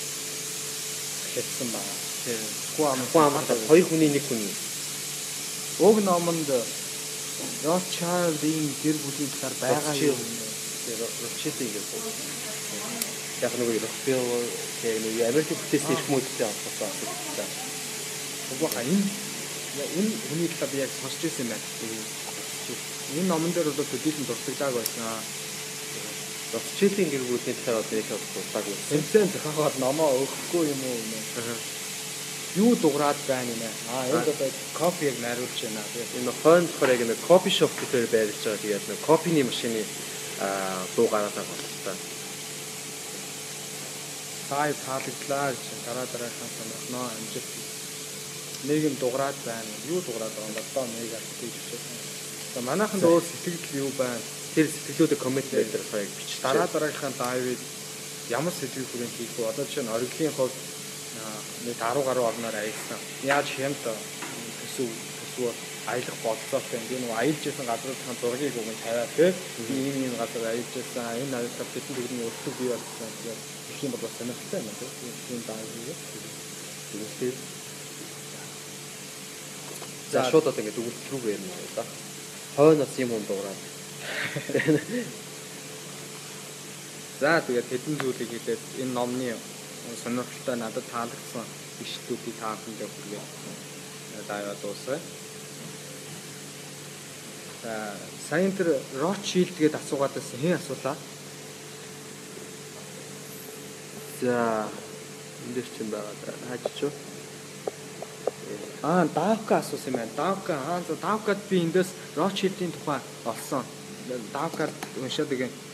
хэлсэн байна. тийм. Хүн ам хүн амтаа хоёр хүний нэг хүний. Уг номонд Rothschild-ийн гэр бүлийн талаар байгаа юм. Рочет ингэж байна. Яг нэг Rockefeller яг нэг Америк бүтээсэн их мөдтэй авсан байна. Угаахаа энэ энэ хүний талаар яг сонсч ирсэн юм байна. Энэ номон дээр бол төдийлөн дуртагдааг байсан. Рочетийн гэр бүлийн талаар одоо их дуртаг байсан. Тэмцээн зохиогоод номоо өгөхгүй юм уу нэ? Юу дуграад байна юм? Аа энд одоо кофе яг найруулж байна. Тэгээд Энэ хойно болохоор яг нэг кофе шоп гэдгээр байрлаж байгаа. Тэгээд нэг кофений машины дуу гараад байгаа байна. сая таалагдлаа гэж дараа дараахан сонирхноо амжилт. Нэг юм дуграад байна. Юу дуграад байгаа юм бэ? Одоо нэг аль гэж хэлсэн. За манайханд өөр сэтгэл юу байна? Тэр сэтгэлүүдэд коммент дээр яг бичиж Дараа дараагийнхаа Давид ямар сэтгэл хүрээнд хийх вэ? Одоо жишээ нь ориглын хувьд нэг 10 гаруй орноор аялсан. Яаж хямд төсөв төсөв аялах болцоотой юм. Би нөгөө аялж байсан газруудын зургийг өгөн тавиад тий. Би ийм ийм газар аялж байсан. Энэ аялал бидний бүгдний өртөг бий болсон. Тэгээд их юм бол бас сонирхолтой юм тий. Тийм Давид. тэгээд За шууд одоо ингэ дүгэл рүү ярина да. Хойноос юм юм дуураад. За тэгээд хэдэн зүйлийг хэлээд энэ номны сонирхолтой надад таалагдсан ишлүүдийг та бүхэндээ хүргээд даавал дуусгая. За саяын тэр Rothschild гээд асуугаад байсан хэн асуулаа? За энэ дэр чинь байгаа да. Хаач чуу. Аа, Давка асуусан юм байна. Давка аа Давкад би эндээс Rothschild-ийн тухай олсон. Давкад уншаад igen А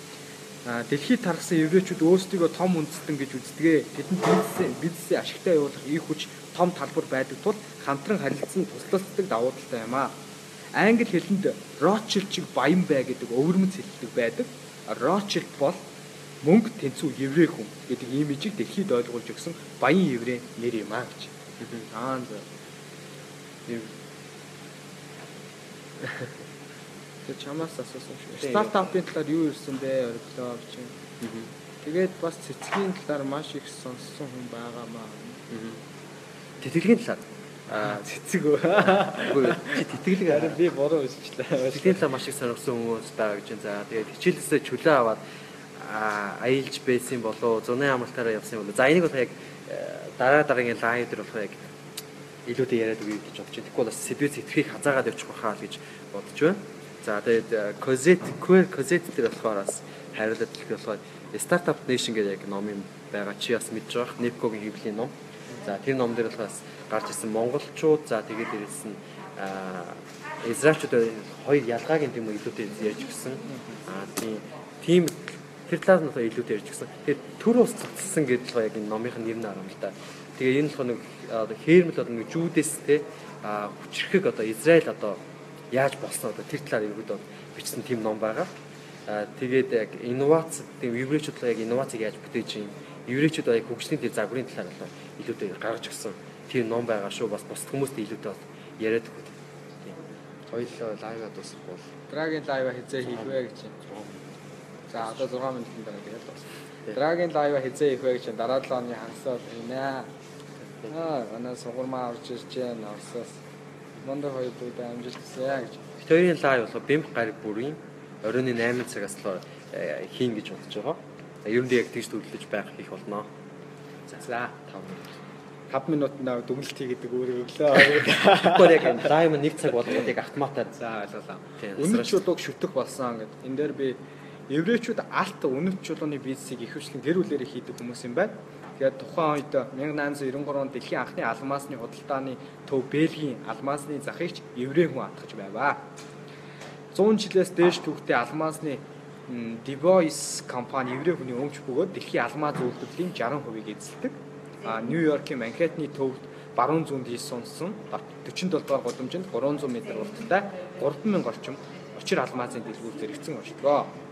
дэлхийд тархсан еврейчүүд өөрсдийгөө том үндэстэн гэж үздэгэ. Тэдэнд бизнесээ бизнесээ ашигтай явуулах их хүч том талбар байдаг тул хамтран харилцсан туслалцдаг давуу талтай юм аа. Англи хэлэнд Rothschild чиг баян бай гэдэг өвөрмөц хэлдэг байдаг. Rothschild бол мөнгө тэнцүү еврей хүн гэдэг имижийг дэлхийд ойлгуулж өгсөн баян еврей нэр юм аа гэж. Аа за. Тэг чамаас асуусан шүү. Стартапын талаар юу ирсэн бэ? Ориглоо гэж. Тэгээд бас цэцгийн талаар маш их сонссон хүн байгаамаа. Тэтгэлгийн талаар. Аа цэцэг үү? Чи тэтгэлэг Харин би буруу үзчихлээ. Тэтгэлгийн талаар маш их сонирхсан хүмүүс байгаа гэж. За тэгээд хичээлээсээ чөлөө аваад аа, аялж байсан болоо зуны амралтаараа явсан болоо. За энийг бол яг э, дараа дараагийн лайв дээр болох яг илүүтэй яриад үгүй гэж бодож байна. Тэгэхгүй бол бас сэдвээ зэтгэхийг хазаагаад явчих байхаа л гэж бодож байна. За тэгээд Cozet Queer Cozet дээр болохоор бас хариулт хэлэх болохоор Startup Nation гэдэг яг ном юм байгаа чи бас мэдж байгаа. Nipco-гийн хэвлэлийн ном. За тэр ном дээр болохоор бас гарч ирсэн монголчууд за тэгээд дээрээс нь аа Израильчууд хоёр ялгаагийн тийм илүүтэй ярьж гисэн. Аа тийм тийм тэр талаас нь илүүтэй ярьж гисэн. Тэгээд төр ус цогцсон гэдэг л яг энэ номынх нь нэр нь арам л да. Тэгээ энэ болохоор нэг хээрмэл одоо нэг жүүдээс те хүчрэхэг одоо Израиль одоо яаж болсон одоо тэр талаар ерөөдөө бичсэн тийм ном байгаа. Аа тэгээд яг инновац тийм еврейчүүд яг инновацийг яаж бүтээж юм еврейчүүд яг хөгжлийн тэр загварын талаар болоо илүүтэй гаргаж өгсөн тийм ном байгаа шүү. Бас бусд хүмүүст илүүтэй бас яриад өгөх. Тийм. Хоёулаа лайваа дуусах бол Драгийн лайва хизээ хийх вэ гэж. За одоо 6 минутын дараа тэгээд дуусна. Драгийн лайва хизээ хийх вэ гэж дараа 7 оны хагасаар хийнэ. Аа, манай сугурмаа орж ирж байна. Орсоос. Мондо хоёр бүгд амжилт хүсье гэж. Бид хоёрын лайв болохоор бэмх гараг бүрийн оройн 8 цагаас л э, хийн гэж бодож байгаа. Ер нь яг тийш төлөвлөж байх их болно. За 5 минут. 5 минутаа дүгнэлт хийгээд өөрөө өглөө. Гэхдээ яг энэ лайв нь 1 цаг болгоод яг автоматар За ойлголаа. Тийм, Үнэт чулууг шүтэх болсон гэдэг. Энэ дээр би еврейчүүд алт үнэт чулууны бизнесийг их хвшлэн гэр бүлээрээ хийдэг хүмүүс юм байна. Тэгээд тухайн үед 1893 онд дэлхийн анхны алмаасны худалдааны төв Бельгийн алмаасны захигч еврей хүн атгаж байваа. 100 жилээс дээш түүхтэй алмазны Devoice компани еврей хүний өмч бөгөөд дэлхийн алмаз үйлдвэрлэлийн 60%-ийг эзэлдэг. А Нью-Йоркийн Манхэттны төвд баруун зүүнд хийсэн сонсон 47 дугаар гудамжинд 300 м урттай 3000 орчим учир алмазын дэлгүүр зэрэгцэн оршдгоо.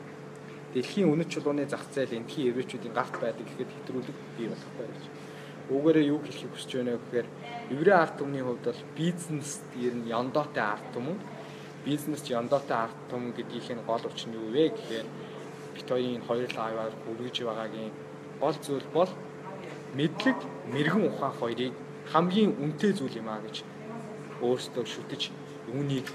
Дэлхийн үнэт чулууны зах зээл энтхийн еврейчүүдийн гарт байдаг гэхэд хэтрүүлэг бий болохгүй гэж. Үүгээрээ юу хэлхийг хүсэж байна гэхээр еврей арт түмний хувьд бол бизнес ер нь яндоотой арт түмэн бизнес яндаатай арт том гэдгийнх нь гол учир нь юу вэ гэхээр бит хоёрын хоёр лайваар хүргэж байгаагийн гол зүйл бол мэдлэг, мэрэгэн ухаан хоёрыг хамгийн үнэтэй зүйл юм а гэж өөрсдөө шүтэж үүнийг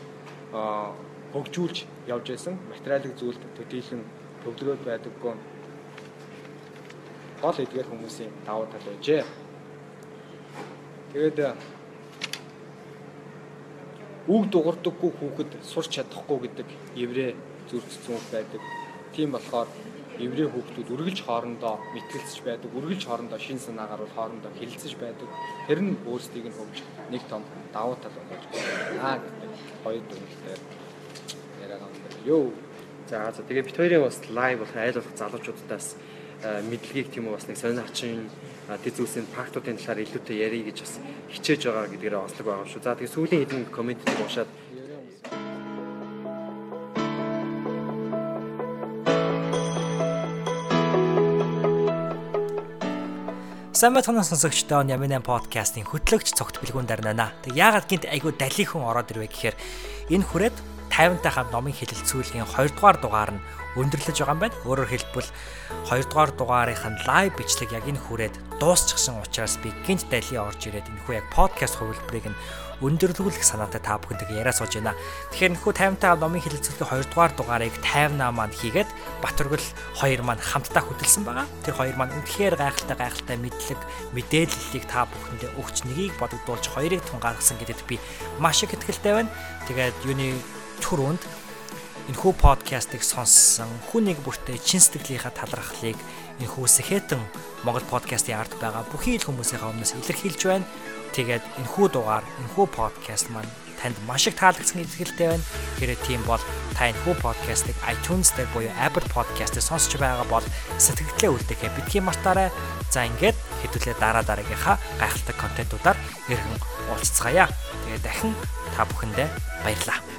хөгжүүлж явж байсан материалын зүйлд төдийлөн төвлөрөөд байдаггүй гол эдгээр хүмүүсийн давуу тал байжээ. Тэгээд үг дуурдаггүй хүүхэд сурч чадахгүй гэдэг еврей зүрхцэн байдаг. Тийм болохоор еврей хүүхдүүд үргэлж хоорондоо мэтгэлцэж байдаг, үргэлж хоорондоо шин санаа гаруул хоорондоо хэлэлцэж байдаг. Тэр нь өөрсдийг нь хөвж нэг том давуу тал болж байна гэдэг хоёр дүгнэлтээр яриаг амтай. Йоо. За за тэгээ бит хоёрын бас лайв болох айл болох залуучуудаас мэдлэгийг тийм үү бас нэг сонирхолтой тэд зүйлсийн фактуудын талаар илүүтэй ярих гэж бас хичээж байгаа гэдгээр онцлог байгаа шүү. За тэгээ сүүлийн хэдэн комментиг уушаад Сайн байцгаана сонсогчдоо Ямин подкастын хөтлөгч цогт бэлгүүн дарнана. Тэг яагаад гинт айгу далихан ороод ирвэ гэхээр энэ хүрээд 50-тай хамт номын хэлэлцүүлгийн 2 дугаар дугаар нь өндөрлөж байгаа юм байна. Өөрөөр хэлбэл 2 дугаар дугаарынх нь лайв бичлэг яг энэ хүрээд дуусчихсан учраас би гинт дайли орж ирээд энэ хүү яг подкаст хувилбарыг нь өндөрлүүлэх санаатай та бүхэндээ яриа сууж байна. Тэгэхээр нөхөө 50-таа номын хэлэлцүүлгийн 2 дугаар дугаарыг 58 маань хийгээд Батөргөл хоёр маань хамтдаа хөтөлсөн байгаа. Тэр хоёр маань үнэхээр гайхалтай гайхалтай мэдлэг, мэдээллийг та бүхэндээ өгч нэгийг бодогдуулж хоёрыг тунгаарласан гэдэгт би маш их итгэлтэй байна. Тэгээд юуны түрүүнд энэхүү подкастыг сонссон хүн нэг бүртээ чин сэтгэлийнхаа талархлыг энэхүү сэхэтэн Монгол подкастын ард байгаа бүхий л хүмүүсийн өмнөөс илэрхийлж байна. Тэгээд энэхүү дугаар, энэхүү подкаст маань танд маш их таалагдсан итгэлтэй байна. Тэгэхээр тийм бол та энэхүү подкастыг iTunes дээр буюу Apple Podcast-ээр сонсч байгаа бол сэтгэлдээ үлдээхээ битгий мартаарай. За ингээд хэдүүлээ дараа дараагийнхаа гайхалтай контентуудаар иргэн уулзцгаая. Тэгээд дахин та бүхэндээ баярлалаа.